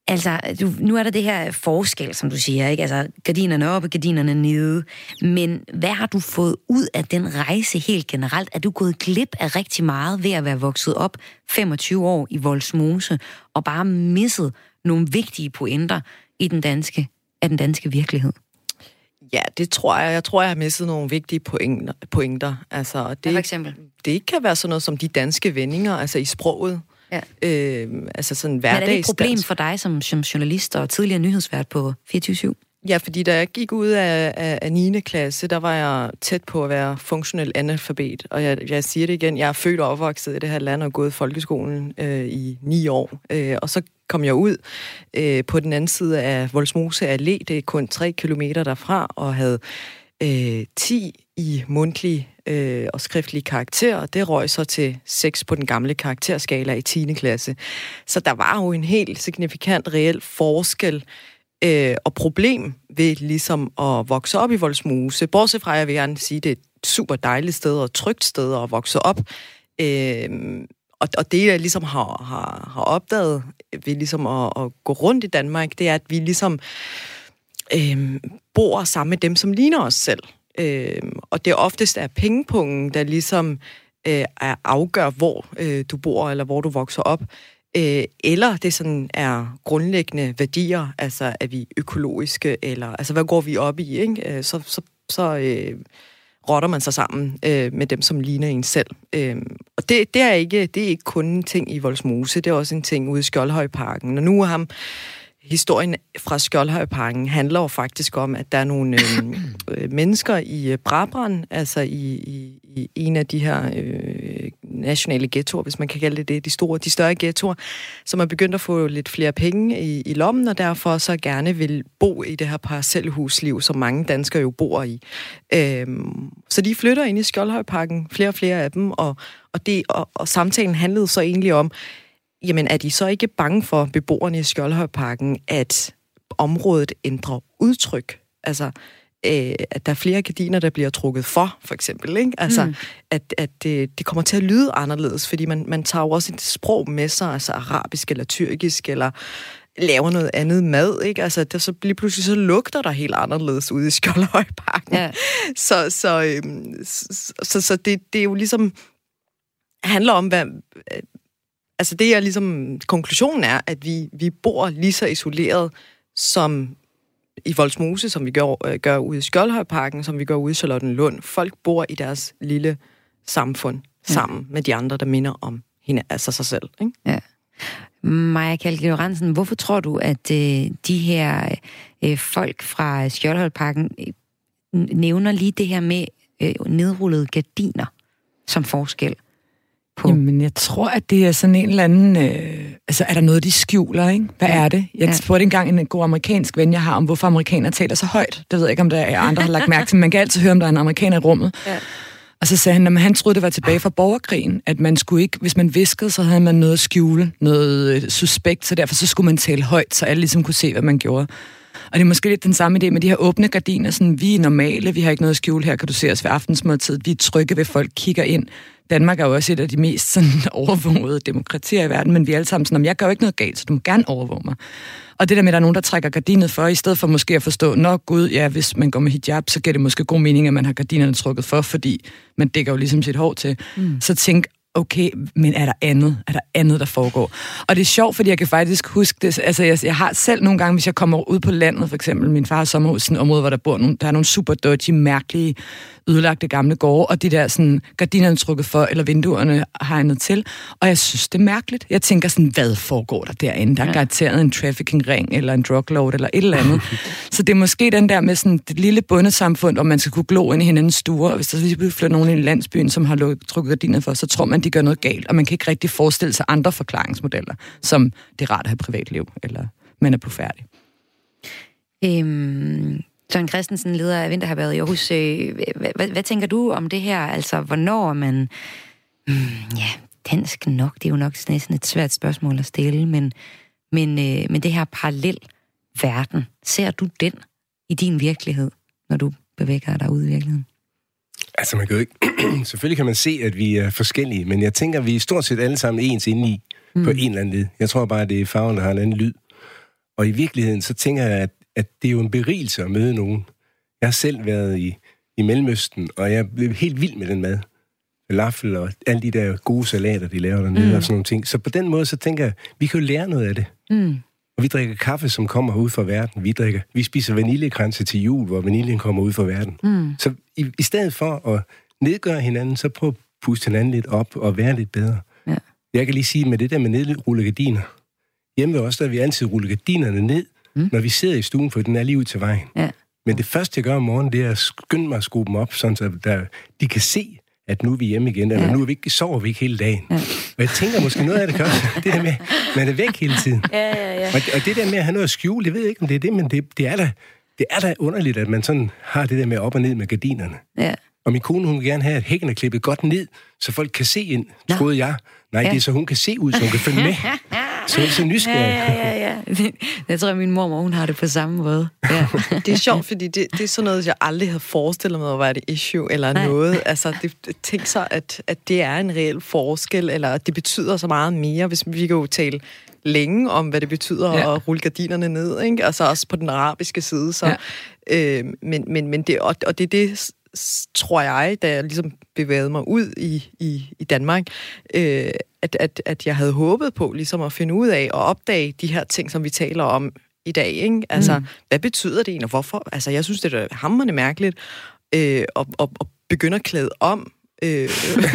Altså, du, nu er der det her forskel, som du siger, ikke? Altså, gardinerne oppe, gardinerne nede. Men hvad har du fået ud af den rejse helt generelt? Er du gået glip af rigtig meget ved at være vokset op 25 år i Voldsmose og bare misset nogle vigtige pointer i den danske, af den danske virkelighed? Ja, det tror jeg. Jeg tror, jeg har misset nogle vigtige pointer. pointer. Altså, det, ja, for eksempel? Det kan være sådan noget som de danske vendinger, altså i sproget. Ja. Øh, altså sådan hverdags... Men er det et problem for dig som, som journalist og tidligere nyhedsvært på 24 Ja, fordi da jeg gik ud af, af, af 9. klasse, der var jeg tæt på at være funktionel analfabet. Og jeg, jeg siger det igen, jeg er født og opvokset i det her land og gået i folkeskolen øh, i ni år. Øh, og så kom jeg ud øh, på den anden side af Voldsmose Allé, det er kun tre kilometer derfra, og havde øh, 10 i mundtlig øh, og skriftlig karakter, og det røg så til 6 på den gamle karakterskala i 10. klasse. Så der var jo en helt signifikant reel forskel øh, og problem ved ligesom at vokse op i Voldsmose. Bortset fra, jeg vil gerne sige, det er et super dejligt sted og trygt sted at vokse op. Øh, og, og det, jeg ligesom har, har, har opdaget ved ligesom at, at gå rundt i Danmark, det er, at vi ligesom øh, bor sammen med dem, som ligner os selv. Øh, og det oftest er pengepungen, der ligesom øh, er afgør, hvor øh, du bor eller hvor du vokser op. Øh, eller det sådan er grundlæggende værdier, altså er vi økologiske, eller altså hvad går vi op i, ikke? Øh, så, så, så øh, rotter man sig sammen øh, med dem, som ligner en selv. Øh, og det, det, er ikke, det er ikke kun en ting i Voldsmose, det er også en ting ude i Skjoldhøjparken. Og nu er ham historien fra Skjoldhøjparken handler jo faktisk om, at der er nogle øhm, øh, mennesker i øh, Brabrand, altså i, i, i en af de her øh, nationale ghettoer, hvis man kan kalde det det, de, store, de større ghettoer, som er begyndt at få lidt flere penge i, i lommen, og derfor så gerne vil bo i det her parcelhusliv, som mange danskere jo bor i. Øhm, så de flytter ind i Skjoldhøjparken, flere og flere af dem, og, og, det, og, og samtalen handlede så egentlig om, jamen er de så ikke bange for beboerne i Skjoldhøjparken, at området ændrer udtryk? Altså, øh, at der er flere gardiner, der bliver trukket for, for eksempel. Ikke? Altså, mm. at, at det, det kommer til at lyde anderledes, fordi man, man tager jo også et sprog med sig, altså arabisk eller tyrkisk, eller laver noget andet mad, ikke? Altså, der så lige pludselig så lugter der helt anderledes ude i Skjoldhøjparken. Ja. Så, så, øhm, så, så, så det, det er jo ligesom handler om, hvad, altså det er ligesom, konklusionen er, at vi, vi bor lige så isoleret som i Voldsmose, som vi gør, øh, gør ude i Skjoldhøjparken, som vi gør ude i Charlottenlund. Folk bor i deres lille samfund sammen ja. med de andre, der minder om hende, altså sig selv. Ikke? Ja. Maja Kalke hvorfor tror du, at øh, de her øh, folk fra Skjoldhøjparken øh, nævner lige det her med øh, nedrullede gardiner som forskel? På? Jamen, jeg tror, at det er sådan en eller anden... Øh, altså, er der noget, de skjuler, ikke? Hvad ja. er det? Jeg ja. spurgte engang en god amerikansk ven, jeg har, om hvorfor amerikanere taler så højt. Det ved jeg ikke, om der er andre, har lagt mærke til, man kan altid høre, om der er en amerikaner i rummet. Ja. Og så sagde han, at han troede, det var tilbage fra borgerkrigen, at man skulle ikke, hvis man viskede, så havde man noget at skjule, noget øh, suspekt, så derfor så skulle man tale højt, så alle ligesom kunne se, hvad man gjorde. Og det er måske lidt den samme idé med de her åbne gardiner, sådan, vi er normale, vi har ikke noget at skjule, her kan du se os ved aftensmåltid, vi er trygge ved, folk kigger ind. Danmark er jo også et af de mest sådan, overvågede demokratier i verden, men vi er alle sammen sådan, jeg gør jo ikke noget galt, så du må gerne overvåge mig. Og det der med, at der er nogen, der trækker gardinet for, i stedet for måske at forstå, nå gud, ja, hvis man går med hijab, så giver det måske god mening, at man har gardinerne trukket for, fordi man dækker jo ligesom sit hår til. Mm. Så tænk, okay, men er der andet? Er der andet, der foregår? Og det er sjovt, fordi jeg kan faktisk huske det. Altså, jeg, jeg har selv nogle gange, hvis jeg kommer ud på landet, for eksempel min far sommerhus, sådan et område, hvor der bor nogle, der er nogle super dodgy, mærkelige ødelagte gamle gårde, og de der sådan, gardinerne trukket for, eller vinduerne hegnet til. Og jeg synes, det er mærkeligt. Jeg tænker sådan, hvad foregår der derinde? Der er ja. garanteret en trafficking-ring, eller en druglord, eller et eller andet. så det er måske den der med sådan det lille bundesamfund, hvor man skal kunne glo ind i hinandens stuer, og hvis der lige flytter nogen ind i landsbyen, som har trukket gardiner for, så tror man, de gør noget galt, og man kan ikke rigtig forestille sig andre forklaringsmodeller, som det er rart at have privatliv, eller man er på færdig. Øhm, Søren Christensen, leder af Vinterherberget i Aarhus. Øh, hvad, hvad, tænker du om det her? Altså, hvornår man... Mm, ja, dansk nok, det er jo nok næsten et svært spørgsmål at stille, men, men, øh, men det her parallel verden, ser du den i din virkelighed, når du bevæger dig ud i virkeligheden? Altså, man kan jo ikke... Selvfølgelig kan man se, at vi er forskellige, men jeg tænker, at vi er stort set alle sammen ens inde i, mm. på en eller anden led. Jeg tror bare, at det er farven, der har en anden lyd. Og i virkeligheden, så tænker jeg, at, at det er jo en berigelse at møde nogen. Jeg har selv været i, i Mellemøsten, og jeg blev helt vild med den mad. Falafel og alle de der gode salater, de laver dernede mm. og sådan nogle ting. Så på den måde, så tænker jeg, vi kan jo lære noget af det. Mm. Og vi drikker kaffe, som kommer ud fra verden. Vi, drikker, vi spiser vaniljekranse til jul, hvor vaniljen kommer ud fra verden. Mm. Så i, i stedet for at nedgøre hinanden, så prøv at puste hinanden lidt op og være lidt bedre. Ja. Jeg kan lige sige, med det der med nedrulle gardiner, hjemme ved os, der vi altid rulle gardinerne ned, mm. når vi sidder i stuen, for den er lige ud til vejen. Ja. Men det første, jeg gør om morgenen, det er at skynde mig at skrue dem op, sådan så der, de kan se, at nu er vi hjemme igen, eller ja. nu er vi ikke, sover vi ikke hele dagen. Ja. Og jeg tænker måske noget af det kan også, det der med, man er væk hele tiden. Ja, ja, ja. Og, og det der med at have noget at skjule, jeg ved ikke, om det er det, men det, det er da det er da underligt, at man sådan har det der med op og ned med gardinerne. Ja. Og min kone, hun vil gerne have, at hækken er klippet godt ned, så folk kan se ind, troede jeg. Nej, ja. det er så, hun kan se ud, så hun kan følge med. Så er så nysgerrig. Ja, ja, ja. ja. Jeg tror, at min mor, hun har det på samme måde. Ja. det er sjovt, fordi det, det er sådan noget, jeg aldrig havde forestillet mig at være det issue eller Nej. noget. Altså, det, tænk så, at, at det er en reel forskel, eller at det betyder så meget mere, hvis vi kan jo tale længe om, hvad det betyder ja. at rulle gardinerne ned, ikke? Altså også på den arabiske side. Så, ja. øh, men, men, men det, og, og det er det, tror jeg, da jeg ligesom bevægede mig ud i, i, i Danmark, øh, at, at, at jeg havde håbet på ligesom at finde ud af og opdage de her ting, som vi taler om i dag. Ikke? Altså, mm. hvad betyder det egentlig, og hvorfor? Altså, jeg synes, det er hammerende mærkeligt øh, at, at, at begynde at klæde om. Øh,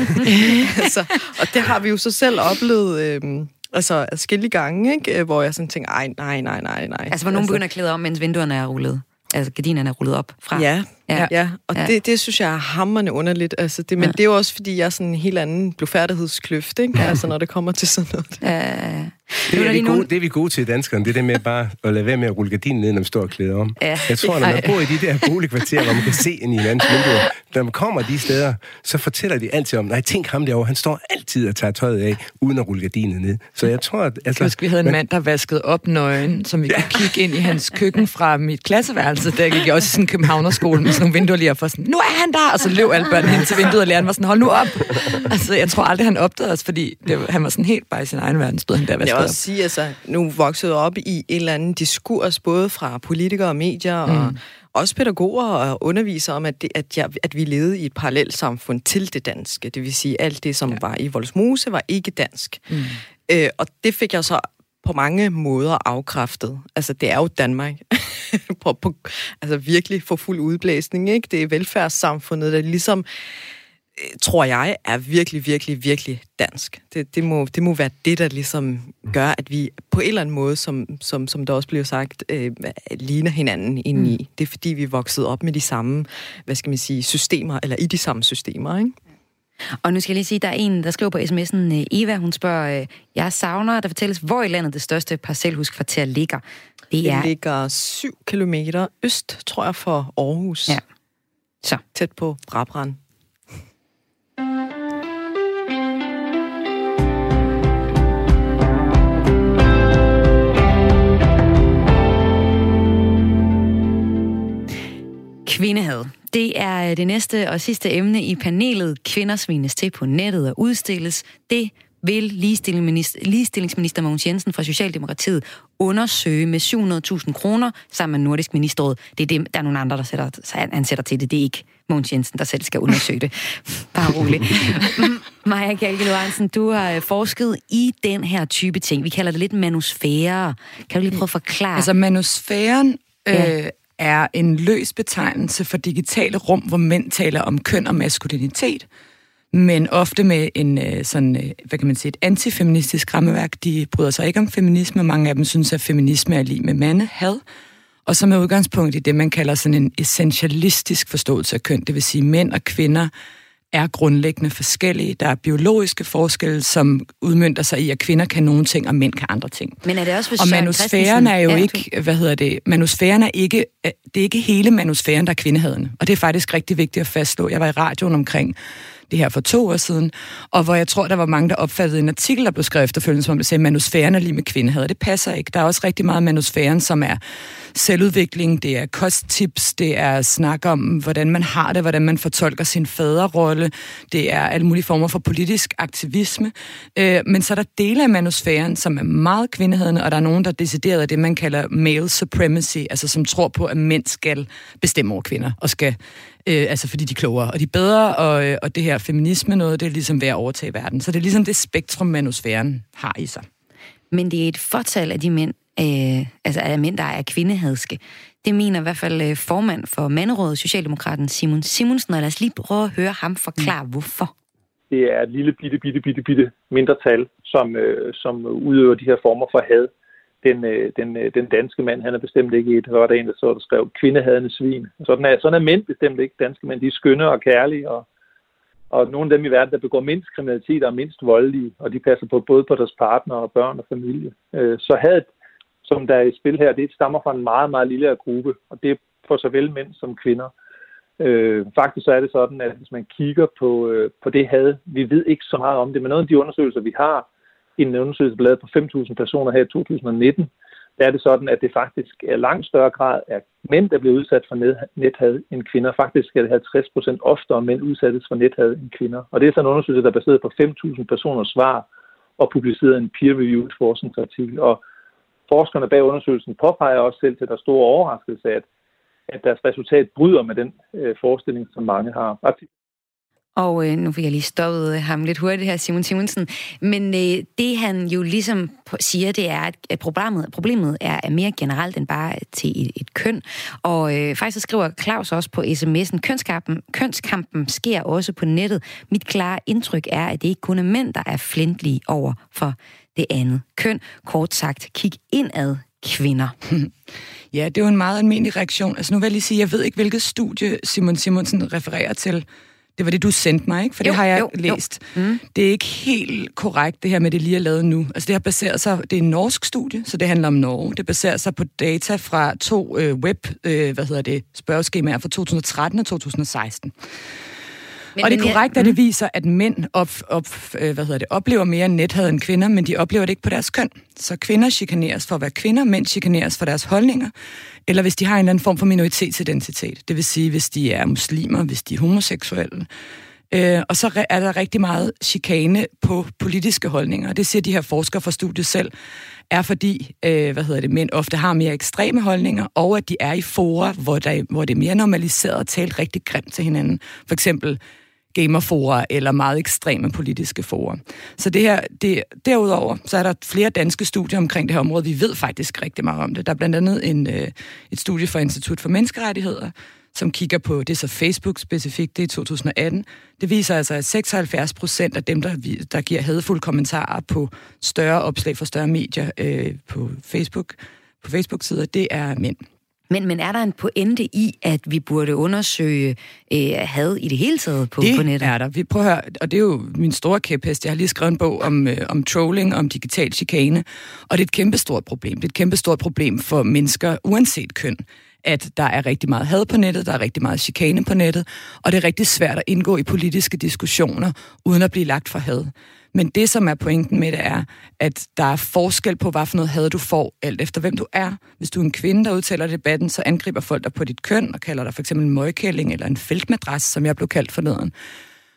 altså, og det har vi jo så selv oplevet... Øh, altså adskillige gange, ikke? hvor jeg sådan tænker, ej, nej, nej, nej, nej. Altså, hvor nogen altså, begynder at klæde om, mens vinduerne er rullet? Altså, gardinerne er rullet op fra? Ja, Ja, ja og ja. Det, det synes jeg er hammerne underligt. Altså det, men ja. det er jo også, fordi jeg er sådan en helt anden blodfærdighedskløft, ikke? Ja. Altså, når det kommer til sådan noget. Ja, det, er vi gode, det er vi gode til danskerne, det der med bare at lade være med at rulle gardinen ned, når man står og klæder om. Ja. Jeg tror, når man bor i de der boligkvarterer, hvor man kan se ind i hinandens vinduer, når man kommer de steder, så fortæller de altid om, nej, tænk ham derovre, han står altid og tager tøjet af, uden at rulle gardinen ned. Så jeg tror, at... Altså, Husk, vi havde en mand, der vaskede op nøgen, som vi ja. kunne kigge ind i hans køkken fra mit klasseværelse. Der gik jeg også i sådan en københavnerskole med sådan nogle vinduer lige for sådan, nu er han der! Og så løb alle børnene hen til vinduet, og læreren var sådan, hold nu op! Altså, jeg tror aldrig, han opdagede os, fordi det, han var sådan helt bare i sin egen verden, stod han der Jeg vil også sige, altså, nu voksede op i en eller anden diskurs, både fra politikere og medier, mm. og også pædagoger og undervisere om, at, det, at, jeg, at vi levede i et parallelt samfund til det danske. Det vil sige, alt det, som ja. var i Voldsmose, var ikke dansk. Mm. Øh, og det fik jeg så på mange måder afkræftet. Altså, det er jo Danmark. på, på, altså virkelig for fuld udblæsning, ikke? Det er velfærdssamfundet, der ligesom tror jeg, er virkelig, virkelig, virkelig dansk. Det, det, må, det må være det, der ligesom gør, at vi på en eller anden måde, som, som, som der også bliver sagt, øh, ligner hinanden indeni. Mm. Det er fordi, vi er vokset op med de samme, hvad skal man sige, systemer, eller i de samme systemer, ikke? Og nu skal jeg lige sige, der er en, der skriver på sms'en, øh, Eva, hun spørger, øh, jeg savner, at der fortælles, hvor i landet det største parcelhuskvarter ligger. Det, det er... ligger 7 kilometer øst, tror jeg, for Aarhus. Ja. Så. Tæt på Brabrand. Kvindehad. Det er det næste og sidste emne i panelet. Kvinder svines til på nettet og udstilles. Det vil ligestillingsminister, Mogens Jensen fra Socialdemokratiet undersøge med 700.000 kroner sammen med Nordisk Ministerråd. Det er det, der er nogle andre, der sætter, ansætter til det. Det er ikke Mogens Jensen, der selv skal undersøge det. Bare roligt. Maja Lorentzen, du har forsket i den her type ting. Vi kalder det lidt manusfære. Kan du lige prøve at forklare? Altså manusfæren ja er en løs betegnelse for digitale rum, hvor mænd taler om køn og maskulinitet, men ofte med en øh, sådan, øh, hvad kan man sige, et antifeministisk rammeværk. De bryder sig ikke om feminisme, mange af dem synes, at feminisme er lige med mandehad, og så med udgangspunkt i det, man kalder sådan en essentialistisk forståelse af køn, det vil sige mænd og kvinder er grundlæggende forskellige. Der er biologiske forskelle, som udmyndter sig i, at kvinder kan nogle ting, og mænd kan andre ting. Men er det også Og manusfæren er jo ja, ikke, hvad hedder det, manusfæren er ikke, det er ikke hele manusfæren, der er kvindehadende. Og det er faktisk rigtig vigtigt at fastslå. Jeg var i radioen omkring det her for to år siden, og hvor jeg tror, der var mange, der opfattede en artikel, der blev skrevet efterfølgende, som det sagde, manusfæren er lige med kvindehad. Det passer ikke. Der er også rigtig meget manusfæren, som er selvudvikling, det er kosttips, det er snak om, hvordan man har det, hvordan man fortolker sin faderrolle, det er alle mulige former for politisk aktivisme. Øh, men så er der dele af manusfæren, som er meget kvindehedende, og der er nogen, der decideret det, man kalder male supremacy, altså som tror på, at mænd skal bestemme over kvinder, og skal øh, altså fordi de er klogere, og de er bedre, og, øh, og det her feminisme noget, det er ligesom ved at overtage verden. Så det er ligesom det spektrum, manusfæren har i sig. Men det er et fortal af de mænd, øh, altså af mænd, der er kvindehadske. Det mener i hvert fald øh, formand for Manderådet, Socialdemokraten Simon Simonsen, og lad os lige prøve at høre ham forklare, mm. hvorfor. Det er et lille bitte, bitte, bitte, bitte mindretal, som, øh, som udøver de her former for had den, øh, den, øh, den danske mand, han er bestemt ikke et, var der en, der så, der skrev, kvindehadende svin. Sådan er, sådan er mænd bestemt ikke danske mænd. De er skønne og kærlige, og, og nogle af dem i verden, der begår mindst kriminalitet og er mindst voldelige, og de passer på både på deres partner og børn og familie. Øh, så had, som der er i spil her, det stammer fra en meget, meget lille gruppe, og det er for såvel mænd som kvinder. Øh, faktisk så er det sådan, at hvis man kigger på, øh, på det had, vi ved ikke så meget om det, men noget af de undersøgelser, vi har, i en undersøgelse lavet på 5.000 personer her i 2019, der er det sådan, at det faktisk er langt større grad af mænd, der bliver udsat for nethad end kvinder. Faktisk er det 50 procent oftere mænd udsættes for nethad end kvinder. Og det er sådan en undersøgelse, der er baseret på 5.000 personers svar og publiceret en peer-reviewed forskningsartikel. Og forskerne bag undersøgelsen påpeger også selv til der store overraskelse, at, at deres resultat bryder med den øh, forestilling, som mange har. Og øh, nu fik jeg lige stoppet øh, ham lidt hurtigt her, Simon Simonsen. Men øh, det han jo ligesom siger, det er, at problemet, problemet er, er mere generelt end bare til et, et køn. Og øh, faktisk så skriver Claus også på sms'en, kønskampen, kønskampen sker også på nettet. Mit klare indtryk er, at det ikke kun er mænd, der er flintlige over for det andet køn. Kort sagt, kig indad, kvinder. Ja, det er jo en meget almindelig reaktion. Altså nu vil jeg lige sige, jeg ved ikke, hvilket studie Simon Simonsen refererer til. Det var det, du sendte mig, ikke? For jo, det har jeg jo, læst. Jo. Mm. Det er ikke helt korrekt, det her med det lige er lavet nu. Altså det har baseret sig, det er en norsk studie, så det handler om Norge. Det baserer sig på data fra to øh, web, øh, hvad hedder det, spørgeskemaer fra 2013 og 2016. Men, og det er korrekt, at det mm. viser, at mænd op, op, øh, hvad hedder det, oplever mere nethad end kvinder, men de oplever det ikke på deres køn. Så kvinder chikaneres for at være kvinder, mænd chikaneres for deres holdninger, eller hvis de har en eller anden form for minoritetsidentitet. Det vil sige, hvis de er muslimer, hvis de er homoseksuelle. Øh, og så er der rigtig meget chikane på politiske holdninger. Det siger de her forskere fra studiet selv, er fordi, øh, hvad hedder det, mænd ofte har mere ekstreme holdninger, og at de er i fora, hvor, der, hvor det er mere normaliseret at tale rigtig grimt til hinanden. For eksempel gamerfora eller meget ekstreme politiske fora. Så det her, det, derudover, så er der flere danske studier omkring det her område. Vi ved faktisk rigtig meget om det. Der er blandt andet en, øh, et studie fra Institut for Menneskerettigheder, som kigger på, det er så Facebook specifikt, det er i 2018. Det viser altså, at 76 procent af dem, der, der giver hadfulde kommentarer på større opslag for større medier øh, på Facebook, på Facebook-sider, det er mænd. Men, men er der en pointe i, at vi burde undersøge øh, had i det hele taget på, det på nettet? er der. Vi prøver høre, og det er jo min store kæphest. Jeg har lige skrevet en bog om, øh, om trolling, om digital chikane, og det er et kæmpestort problem. Det er et kæmpestort problem for mennesker, uanset køn at der er rigtig meget had på nettet, der er rigtig meget chikane på nettet, og det er rigtig svært at indgå i politiske diskussioner, uden at blive lagt for had. Men det, som er pointen med det, er, at der er forskel på, hvad for noget had du får, alt efter hvem du er. Hvis du er en kvinde, der udtaler debatten, så angriber folk dig på dit køn, og kalder dig for eksempel en møgkælling eller en feltmadras, som jeg blev kaldt forleden.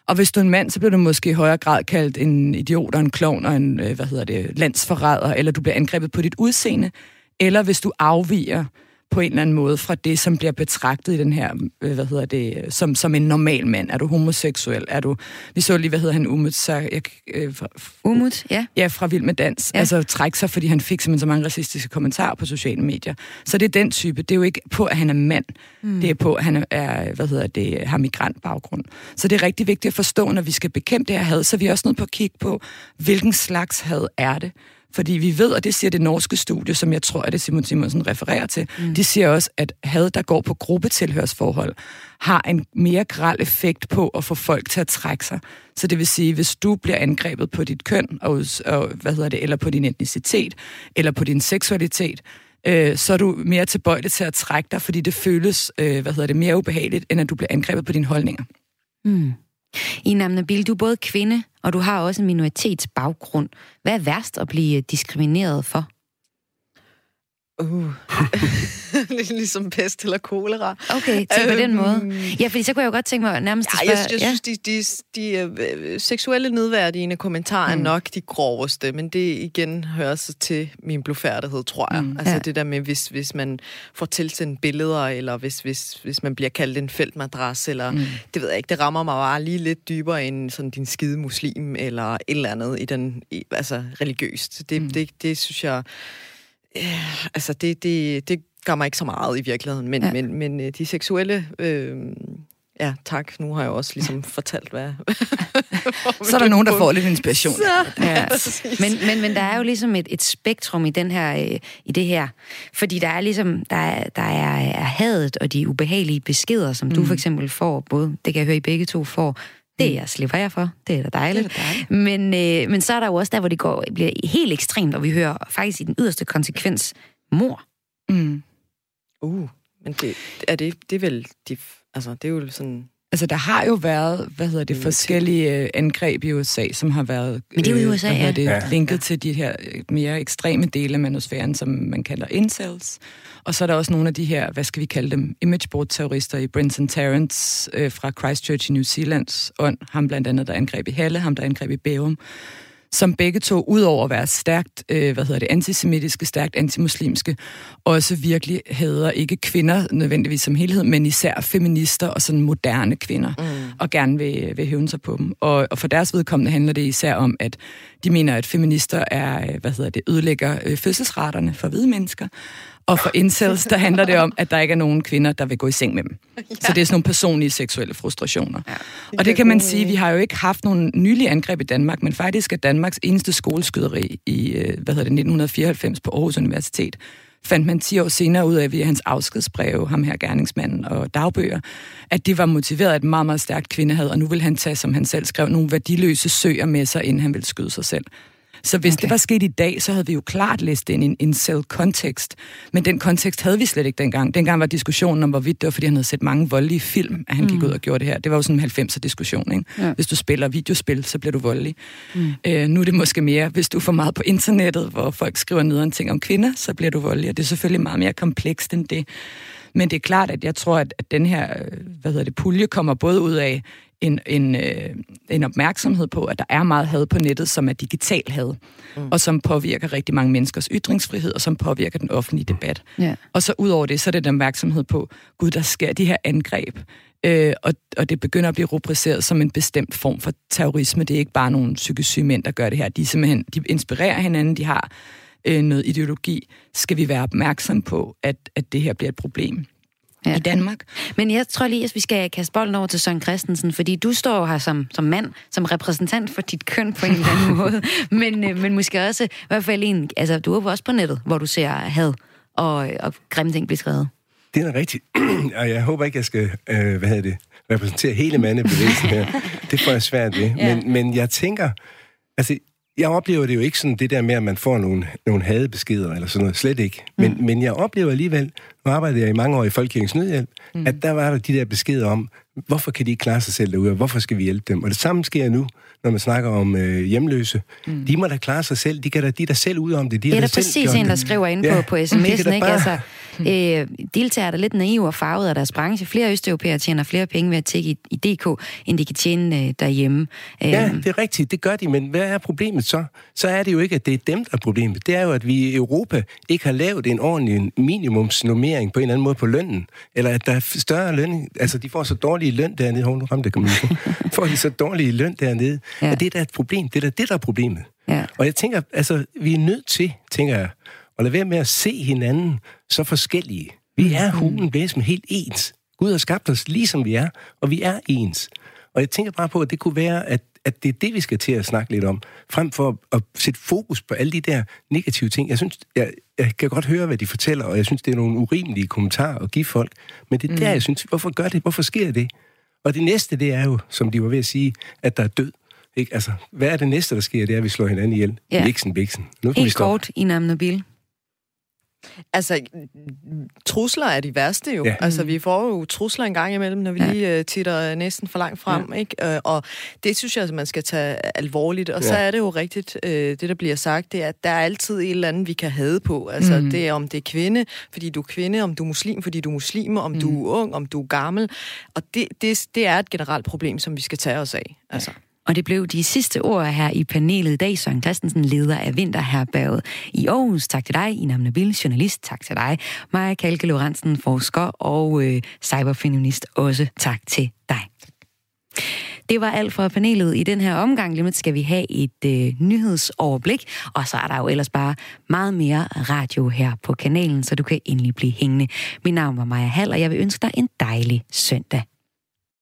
Og hvis du er en mand, så bliver du måske i højere grad kaldt en idiot og en klovn og en, øh, hvad hedder det, landsforræder, eller du bliver angrebet på dit udseende. Eller hvis du afviger på en eller anden måde fra det, som bliver betragtet i den her, øh, hvad hedder det, som, som en normal mand. Er du homoseksuel? Er du, vi så lige, hvad hedder han, Umut? Så, jeg, øh, fra, Umut, ja. Ja, fra Vild med Dans. Ja. Altså trække sig, fordi han fik simpelthen så mange racistiske kommentarer på sociale medier. Så det er den type. Det er jo ikke på, at han er mand. Mm. Det er på, at han er, hvad hedder det, har migrantbaggrund. Så det er rigtig vigtigt at forstå, når vi skal bekæmpe det her had, så er vi også nødt på at kigge på, hvilken slags had er det. Fordi vi ved, og det siger det norske studie, som jeg tror, at det Simon Simonsen refererer til, mm. de siger også, at had, der går på gruppetilhørsforhold, har en mere gral effekt på at få folk til at trække sig. Så det vil sige, hvis du bliver angrebet på dit køn, og, og, hvad hedder det, eller på din etnicitet, eller på din seksualitet, øh, så er du mere tilbøjelig til at trække dig, fordi det føles øh, hvad hedder det, mere ubehageligt, end at du bliver angrebet på dine holdninger. Mm. I Nabil, du er både kvinde, og du har også en minoritetsbaggrund. Hvad er værst at blive diskrimineret for? Uh. ligesom pest eller kolera. Okay, til på den øhm, måde. Ja, fordi så kunne jeg jo godt tænke mig nærmest ja, spørge... Jeg, jeg synes, de, de, de, de uh, seksuelle nedværdigende kommentarer mm. er nok de groveste, men det igen hører sig til min blufærdighed, tror jeg. Mm. Altså ja. det der med, hvis, hvis man får tilsendt billeder, eller hvis, hvis, hvis man bliver kaldt en feltmadras, eller mm. det ved jeg ikke, det rammer mig bare lige lidt dybere end sådan din skide muslim, eller et eller andet i den, i, altså religiøst. Det, mm. det, det, det synes jeg Øh, altså, det, det, det gør mig ikke så meget i virkeligheden, men, ja. men, men øh, de seksuelle... Øh, Ja, tak. Nu har jeg også ligesom fortalt, hvad... så er der nogen, der får lidt inspiration. Så, ja. men, men, men der er jo ligesom et, et spektrum i, den her, øh, i det her. Fordi der er ligesom, der er, der er, er hadet og de ubehagelige beskeder, som mm. du for eksempel får, både, det kan jeg høre, I begge to får, det mm. jeg slipper jeg for. Det er da dejligt. Det er dejligt. Men, øh, men så er der jo også der, hvor det går, bliver helt ekstremt, og vi hører faktisk i den yderste konsekvens mor. Mm. Uh, men det, er det, det er vel... De, altså, det er jo sådan... Altså, der har jo været, hvad hedder det, forskellige øh, angreb i USA, som har været Men det er jo i USA, øh, ja. det, ja. linket til de her øh, mere ekstreme dele af manosfæren, som man kalder incels. Og så er der også nogle af de her, hvad skal vi kalde dem, imageboard-terrorister i Brenton Tarrant øh, fra Christchurch i New Zealands ånd. Ham blandt andet, der angreb i Halle, ham der angreb i Bærum som begge to, udover at være stærkt, øh, hvad hedder det, antisemitiske, stærkt antimuslimske, også virkelig hader ikke kvinder nødvendigvis som helhed, men især feminister og sådan moderne kvinder, mm. og gerne vil, vil hævne sig på dem. Og, og for deres vedkommende handler det især om, at de mener, at feminister er, øh, hvad hedder det, ødelægger øh, fødselsraterne for hvide mennesker, og for incels, der handler det om, at der ikke er nogen kvinder, der vil gå i seng med dem. Ja. Så det er sådan nogle personlige seksuelle frustrationer. Ja, det og det kan man sige, vi har jo ikke haft nogen nylige angreb i Danmark, men faktisk er Danmarks eneste skoleskyderi i øh, hvad hedder det, 1994 på Aarhus Universitet, fandt man 10 år senere ud af via hans afskedsbreve, ham her gerningsmanden og dagbøger, at det var motiveret af et meget, meget stærkt kvindehad, og nu vil han tage, som han selv skrev, nogle værdiløse søger med sig, inden han vil skyde sig selv. Så hvis okay. det var sket i dag, så havde vi jo klart læst ind i en incel-kontekst. Men den kontekst havde vi slet ikke dengang. Dengang var diskussionen om, hvorvidt det var, fordi han havde set mange voldelige film, at han mm. gik ud og gjorde det her. Det var jo sådan en 90'er diskussion, ikke? Ja. Hvis du spiller videospil, så bliver du voldelig. Mm. Øh, nu er det måske mere, hvis du er for meget på internettet, hvor folk skriver ned en ting om kvinder, så bliver du voldelig. Og det er selvfølgelig meget mere komplekst end det. Men det er klart, at jeg tror, at den her øh, hvad hedder det, pulje kommer både ud af en, en, øh, en opmærksomhed på, at der er meget had på nettet, som er digital had, mm. og som påvirker rigtig mange menneskers ytringsfrihed, og som påvirker den offentlige debat. Yeah. Og så ud over det, så er det den opmærksomhed på, gud, der sker de her angreb, øh, og, og det begynder at blive rubriceret som en bestemt form for terrorisme. Det er ikke bare nogle psykisk syge mænd, der gør det her. De, simpelthen, de inspirerer hinanden, de har øh, noget ideologi. Skal vi være opmærksom på, at, at det her bliver et problem? ja. i Danmark. Men jeg tror lige, at vi skal kaste bolden over til Søren Christensen, fordi du står her som, som mand, som repræsentant for dit køn på en eller anden måde, men, øh, men måske også, i hvert fald en, altså du er også på nettet, hvor du ser had og, og grimme ting blive skrevet. Det er rigtigt, og jeg håber ikke, jeg skal, øh, hvad hedder det, repræsentere hele mandebevægelsen her. Det får jeg svært ved. Ja. Men, men jeg tænker, altså jeg oplever det jo ikke sådan det der med, at man får nogle, nogle hadebeskeder eller sådan noget. Slet ikke. Men, mm. men jeg oplever alligevel, nu arbejdede jeg i mange år i Folkekirkens Nødhjælp, mm. at der var der de der beskeder om, hvorfor kan de ikke klare sig selv derude, og hvorfor skal vi hjælpe dem? Og det samme sker nu, når man snakker om øh, hjemløse. Mm. De må da klare sig selv. De, kan da, de er da selv ud om det. De det er der præcis en, der skriver ind ja, på, på sms'en. Ikke? Altså, øh, deltager der lidt naive og farvet af deres branche. Flere østeuropæere tjener flere penge ved at tække i, i DK, end de kan tjene øh, derhjemme. Ja, øh, det er rigtigt. Det gør de, men hvad er problemet så? Så er det jo ikke, at det er dem, der er problemet. Det er jo, at vi i Europa ikke har lavet en ordentlig minimumsnormering diskriminering på en eller anden måde på lønnen, eller at der er større løn, altså de får så dårlige løn dernede, hun ramte kan får de så dårlige løn dernede, ja. at det er da et problem, det er da det, der er problemet. Ja. Og jeg tænker, altså, vi er nødt til, tænker jeg, at lade være med at se hinanden så forskellige. Vi er mm. hulen væsen helt ens. Gud har skabt os lige som vi er, og vi er ens. Og jeg tænker bare på, at det kunne være, at, at det er det, vi skal til at snakke lidt om, frem for at sætte fokus på alle de der negative ting. Jeg synes, jeg, jeg kan godt høre, hvad de fortæller, og jeg synes, det er nogle urimelige kommentarer at give folk. Men det er mm. der, jeg synes, hvorfor gør det? Hvorfor sker det? Og det næste, det er jo, som de var ved at sige, at der er død. Ikke? Altså, hvad er det næste, der sker? Det er, at vi slår hinanden ihjel. Ja. Vixen, vixen. Nu kan Helt vi kort, i Nabil. Altså, trusler er de værste jo. Ja. Altså, vi får jo trusler en gang imellem, når vi ja. lige uh, titter næsten for langt frem, ja. ikke? Uh, og det synes jeg, at man skal tage alvorligt. Og ja. så er det jo rigtigt, uh, det der bliver sagt, det er, at der er altid et eller andet, vi kan have på. Altså, mm. det er, om det er kvinde, fordi du er kvinde, om du er muslim, fordi du er muslim, om mm. du er ung, om du er gammel. Og det, det, det er et generelt problem, som vi skal tage os af. Altså. Ja. Og det blev de sidste ord her i panelet i dag. Søren Christensen, leder af Vinterherberget i Aarhus. Tak til dig, Ina Nabil, journalist. Tak til dig, Maja Kalke Lorentzen, forsker og øh, cyberfeminist. Også tak til dig. Det var alt fra panelet i den her omgang. Lige skal vi have et øh, nyhedsoverblik, og så er der jo ellers bare meget mere radio her på kanalen, så du kan endelig blive hængende. Mit navn var Maja Hall, og jeg vil ønske dig en dejlig søndag.